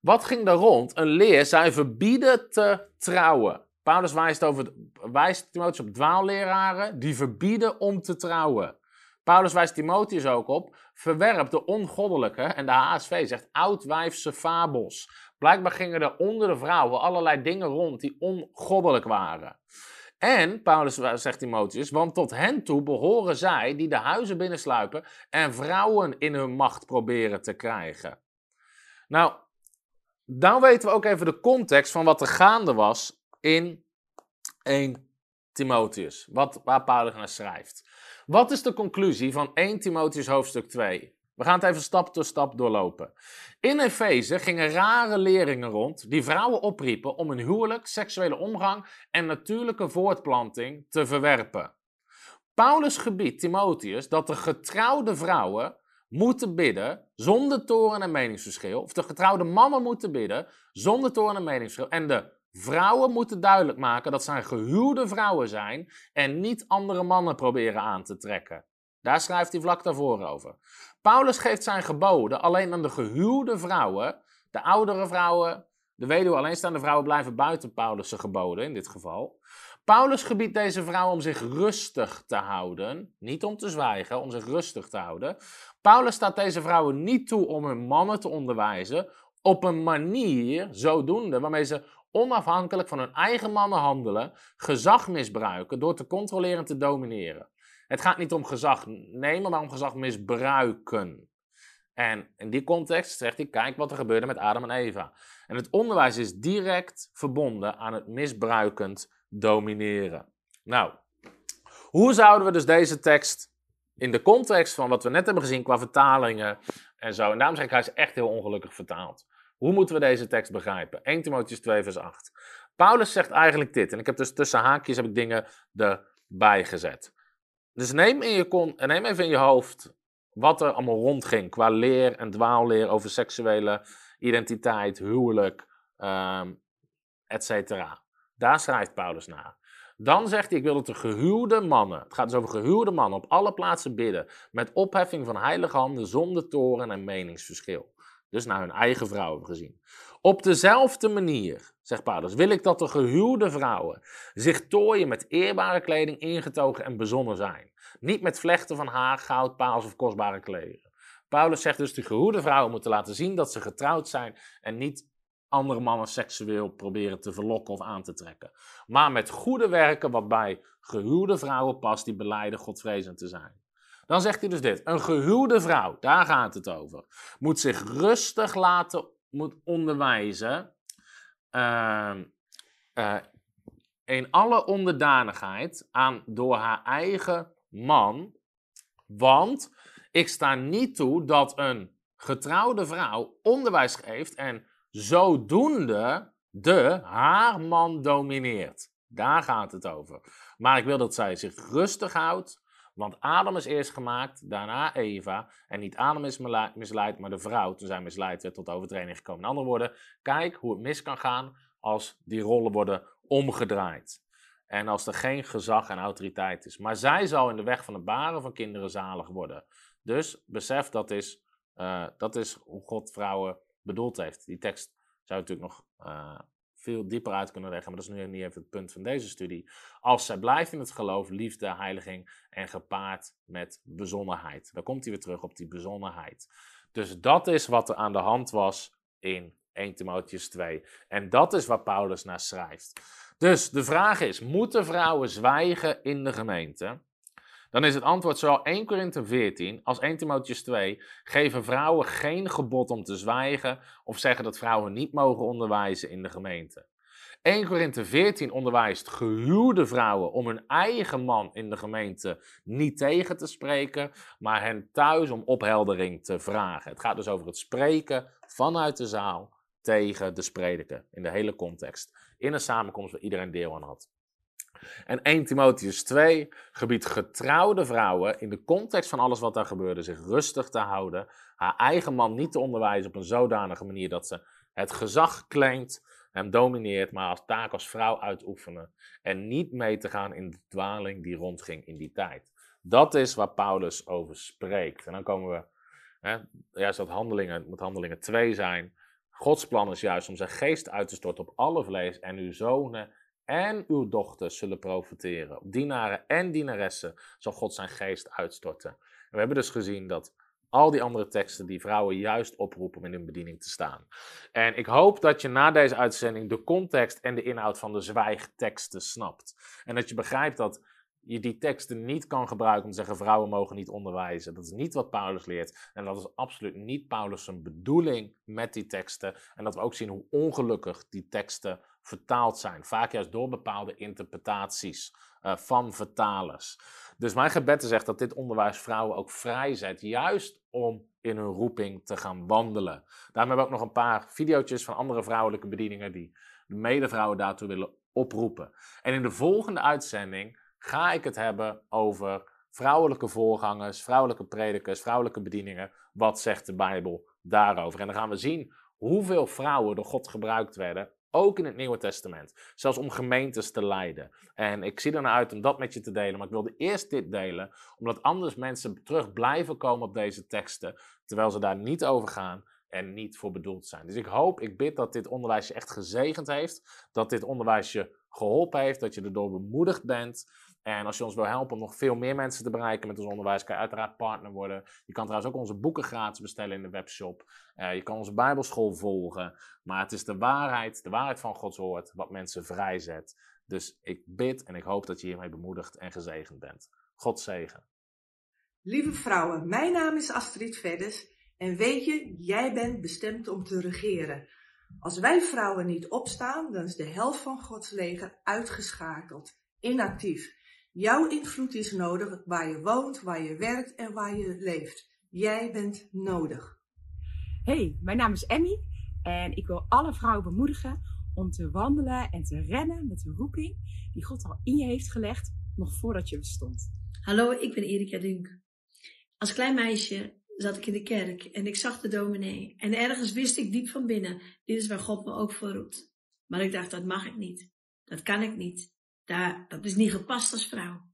Wat ging daar rond? Een leer, zij verbieden te trouwen. Paulus wijst, over, wijst Timotheus op dwaalleraren die verbieden om te trouwen. Paulus wijst Timotheus ook op, verwerp de ongoddelijke, en de HSV zegt oudwijfse fabels. Blijkbaar gingen er onder de vrouwen allerlei dingen rond die ongoddelijk waren. En, Paulus zegt Timotheus, want tot hen toe behoren zij die de huizen binnensluipen en vrouwen in hun macht proberen te krijgen. Nou, dan weten we ook even de context van wat er gaande was in 1 Timotheus, wat, waar Paulus naar schrijft. Wat is de conclusie van 1 Timotheus hoofdstuk 2? We gaan het even stap door stap doorlopen. In Efeze gingen rare leringen rond die vrouwen opriepen om hun huwelijk, seksuele omgang en natuurlijke voortplanting te verwerpen. Paulus gebiedt Timotheus dat de getrouwde vrouwen moeten bidden zonder toren en meningsverschil, of de getrouwde mannen moeten bidden zonder toren en meningsverschil, en de vrouwen moeten duidelijk maken dat zij gehuwde vrouwen zijn en niet andere mannen proberen aan te trekken. Daar schrijft hij vlak daarvoor over. Paulus geeft zijn geboden alleen aan de gehuwde vrouwen. De oudere vrouwen, de weduwe alleenstaande vrouwen blijven buiten Paulus' geboden in dit geval. Paulus gebiedt deze vrouwen om zich rustig te houden. Niet om te zwijgen, om zich rustig te houden. Paulus staat deze vrouwen niet toe om hun mannen te onderwijzen op een manier, zodoende, waarmee ze onafhankelijk van hun eigen mannen handelen, gezag misbruiken door te controleren en te domineren. Het gaat niet om gezag nemen, maar om gezag misbruiken. En in die context zegt hij: kijk wat er gebeurde met Adam en Eva. En het onderwijs is direct verbonden aan het misbruikend domineren. Nou, hoe zouden we dus deze tekst in de context van wat we net hebben gezien qua vertalingen en zo, en daarom zeg ik, hij is echt heel ongelukkig vertaald. Hoe moeten we deze tekst begrijpen? 1 Timotheus 2 vers 8. Paulus zegt eigenlijk dit, en ik heb dus tussen haakjes heb ik dingen erbij gezet. Dus neem, in je neem even in je hoofd wat er allemaal rondging qua leer en dwaalleer over seksuele identiteit, huwelijk, um, ehm, etc. Daar schrijft Paulus naar. Dan zegt hij, ik wil dat de gehuwde mannen, het gaat dus over gehuwde mannen, op alle plaatsen bidden, met opheffing van heilige handen, zonder toren en meningsverschil. Dus naar hun eigen vrouwen gezien. Op dezelfde manier, zegt Paulus, wil ik dat de gehuwde vrouwen zich tooien met eerbare kleding ingetogen en bezonnen zijn. Niet met vlechten van haar, goud, paals of kostbare klederen. Paulus zegt dus, de gehuwde vrouwen moeten laten zien dat ze getrouwd zijn en niet andere mannen seksueel proberen te verlokken of aan te trekken. Maar met goede werken wat bij gehuwde vrouwen past die beleiden godvrezend te zijn. Dan zegt hij dus dit: een gehuwde vrouw, daar gaat het over, moet zich rustig laten moet onderwijzen uh, uh, in alle onderdanigheid aan door haar eigen man. Want ik sta niet toe dat een getrouwde vrouw onderwijs geeft en zodoende de haar man domineert. Daar gaat het over. Maar ik wil dat zij zich rustig houdt. Want Adam is eerst gemaakt, daarna Eva. En niet Adam is misleid, maar de vrouw, toen zij misleid werd, tot overtreding gekomen. In andere woorden, kijk hoe het mis kan gaan als die rollen worden omgedraaid. En als er geen gezag en autoriteit is. Maar zij zal in de weg van het baren van kinderen zalig worden. Dus besef dat is, uh, dat is hoe God vrouwen bedoeld heeft. Die tekst zou natuurlijk nog uh, veel dieper uit kunnen leggen, maar dat is nu niet even het punt van deze studie. Als zij blijft in het geloof, liefde, heiliging en gepaard met bezonnenheid. Dan komt hij weer terug op die bezonnenheid. Dus dat is wat er aan de hand was in 1 Timotheus 2. En dat is waar Paulus naar schrijft. Dus de vraag is: moeten vrouwen zwijgen in de gemeente? Dan is het antwoord zowel 1 Korinthe 14 als 1 Timotheus 2 geven vrouwen geen gebod om te zwijgen of zeggen dat vrouwen niet mogen onderwijzen in de gemeente. 1 Korinthe 14 onderwijst gehuwde vrouwen om hun eigen man in de gemeente niet tegen te spreken, maar hen thuis om opheldering te vragen. Het gaat dus over het spreken vanuit de zaal tegen de sprediker in de hele context. In een samenkomst waar iedereen deel aan had. En 1 Timotheus 2 gebiedt getrouwde vrouwen in de context van alles wat daar gebeurde zich rustig te houden, haar eigen man niet te onderwijzen op een zodanige manier dat ze het gezag claimt, hem domineert, maar als taak als vrouw uitoefenen en niet mee te gaan in de dwaling die rondging in die tijd. Dat is waar Paulus over spreekt. En dan komen we, hè, juist dat handelingen, moet handelingen 2 zijn. Gods plan is juist om zijn geest uit te storten op alle vlees en uw zonen en uw dochters zullen profiteren. Op dienaren en dienaressen zal God zijn geest uitstorten. En we hebben dus gezien dat al die andere teksten die vrouwen juist oproepen om in hun bediening te staan. En ik hoop dat je na deze uitzending de context en de inhoud van de zwijgteksten snapt. En dat je begrijpt dat je die teksten niet kan gebruiken om te zeggen vrouwen mogen niet onderwijzen. Dat is niet wat Paulus leert. En dat is absoluut niet Paulus' bedoeling met die teksten. En dat we ook zien hoe ongelukkig die teksten vertaald zijn. Vaak juist door bepaalde interpretaties uh, van vertalers. Dus mijn gebed echt dat dit onderwijs vrouwen ook vrijzet, juist om in hun roeping te gaan wandelen. Daarom hebben we ook nog een paar video's van andere vrouwelijke bedieningen die de medevrouwen daartoe willen oproepen. En in de volgende uitzending ga ik het hebben over vrouwelijke voorgangers, vrouwelijke predikers, vrouwelijke bedieningen. Wat zegt de Bijbel daarover? En dan gaan we zien hoeveel vrouwen door God gebruikt werden ook in het Nieuwe Testament. Zelfs om gemeentes te leiden. En ik zie er naar uit om dat met je te delen. Maar ik wilde eerst dit delen, omdat anders mensen terug blijven komen op deze teksten. Terwijl ze daar niet over gaan en niet voor bedoeld zijn. Dus ik hoop, ik bid dat dit onderwijs je echt gezegend heeft. Dat dit onderwijs je geholpen heeft. Dat je erdoor bemoedigd bent. En als je ons wil helpen om nog veel meer mensen te bereiken met ons onderwijs, kan je uiteraard partner worden. Je kan trouwens ook onze boeken gratis bestellen in de webshop. Uh, je kan onze Bijbelschool volgen. Maar het is de waarheid, de waarheid van Gods woord, wat mensen vrijzet. Dus ik bid en ik hoop dat je hiermee bemoedigd en gezegend bent. God zegen. Lieve vrouwen, mijn naam is Astrid Veddes. En weet je, jij bent bestemd om te regeren. Als wij vrouwen niet opstaan, dan is de helft van Gods leger uitgeschakeld, inactief. Jouw invloed is nodig waar je woont, waar je werkt en waar je leeft. Jij bent nodig. Hey, mijn naam is Emmy en ik wil alle vrouwen bemoedigen om te wandelen en te rennen met de roeping die God al in je heeft gelegd, nog voordat je bestond. Hallo, ik ben Erika Dunk. Als klein meisje zat ik in de kerk en ik zag de dominee. En ergens wist ik diep van binnen, dit is waar God me ook voor roept. Maar ik dacht, dat mag ik niet. Dat kan ik niet. Daar, dat is niet gepast als vrouw.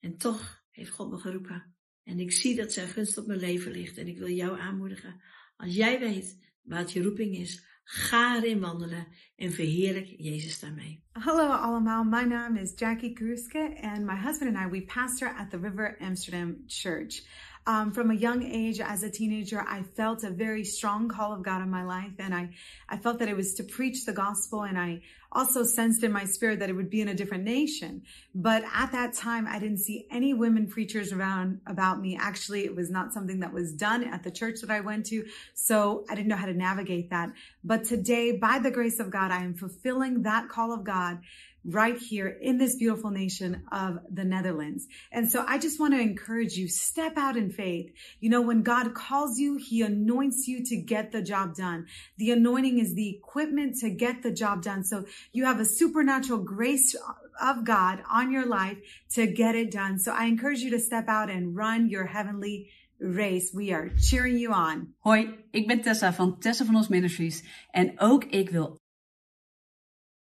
En toch heeft God me geroepen. En ik zie dat zijn gunst op mijn leven ligt. En ik wil jou aanmoedigen. Als jij weet wat je roeping is, ga erin wandelen en verheerlijk Jezus daarmee. Hallo allemaal, mijn naam is Jackie Kruske and my husband and I, we pastor at the River Amsterdam Church. Um, from a young age, as a teenager, I felt a very strong call of God in my life. And I, I felt that it was to preach the gospel. And I also sensed in my spirit that it would be in a different nation. But at that time, I didn't see any women preachers around about me. Actually, it was not something that was done at the church that I went to. So I didn't know how to navigate that. But today, by the grace of God, I am fulfilling that call of God right here in this beautiful nation of the Netherlands. And so I just want to encourage you, step out in faith. You know, when God calls you, he anoints you to get the job done. The anointing is the equipment to get the job done. So you have a supernatural grace of God on your life to get it done. So I encourage you to step out and run your heavenly race. We are cheering you on. Hoi, ik ben Tessa van Tessa van Ons Ministries en ook ik wil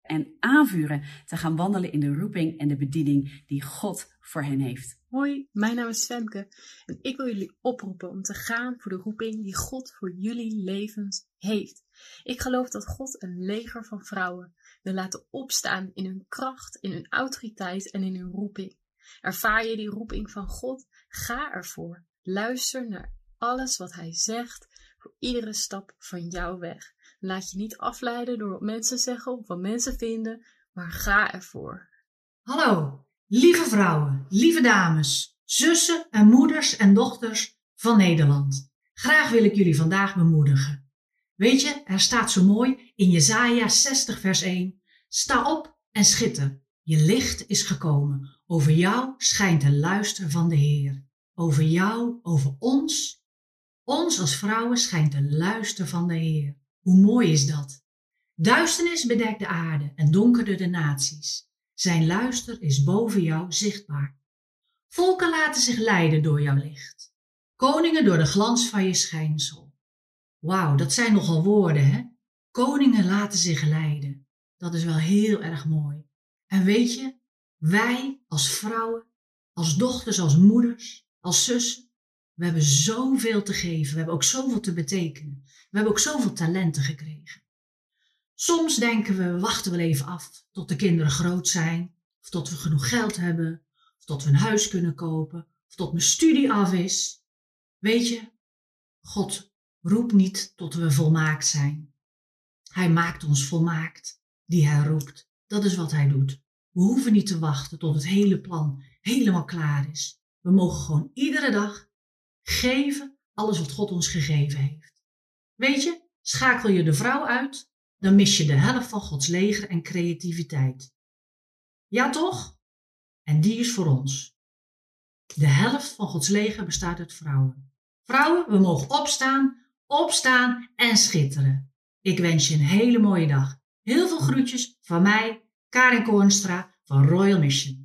en aanvuren te gaan wandelen in de roeping en de bediening die God voor hen heeft. Hoi, mijn naam is Femke en ik wil jullie oproepen om te gaan voor de roeping die God voor jullie levens heeft. Ik geloof dat God een leger van vrouwen wil laten opstaan in hun kracht, in hun autoriteit en in hun roeping. Ervaar je die roeping van God? Ga ervoor. Luister naar alles wat Hij zegt voor iedere stap van jouw weg. Laat je niet afleiden door wat mensen zeggen of wat mensen vinden, maar ga ervoor. Hallo, lieve vrouwen, lieve dames, zussen en moeders en dochters van Nederland. Graag wil ik jullie vandaag bemoedigen. Weet je, er staat zo mooi in Jesaja 60 vers 1. Sta op en schitter. Je licht is gekomen. Over jou schijnt de luister van de Heer. Over jou, over ons. Ons als vrouwen schijnt de luister van de Heer. Hoe mooi is dat? Duisternis bedekt de aarde en donkerde de naties. Zijn luister is boven jou zichtbaar. Volken laten zich leiden door jouw licht. Koningen door de glans van je schijnsel. Wauw, dat zijn nogal woorden, hè? Koningen laten zich leiden. Dat is wel heel erg mooi. En weet je, wij als vrouwen, als dochters, als moeders, als zussen, we hebben zoveel te geven. We hebben ook zoveel te betekenen. We hebben ook zoveel talenten gekregen. Soms denken we, we wachten wel even af tot de kinderen groot zijn, of tot we genoeg geld hebben, of tot we een huis kunnen kopen, of tot mijn studie af is. Weet je, God roept niet tot we volmaakt zijn. Hij maakt ons volmaakt, die hij roept. Dat is wat hij doet. We hoeven niet te wachten tot het hele plan helemaal klaar is. We mogen gewoon iedere dag geven alles wat God ons gegeven heeft. Weet je, schakel je de vrouw uit, dan mis je de helft van Gods leger en creativiteit. Ja toch? En die is voor ons. De helft van Gods leger bestaat uit vrouwen. Vrouwen, we mogen opstaan, opstaan en schitteren. Ik wens je een hele mooie dag. Heel veel groetjes van mij, Karin Koornstra van Royal Mission.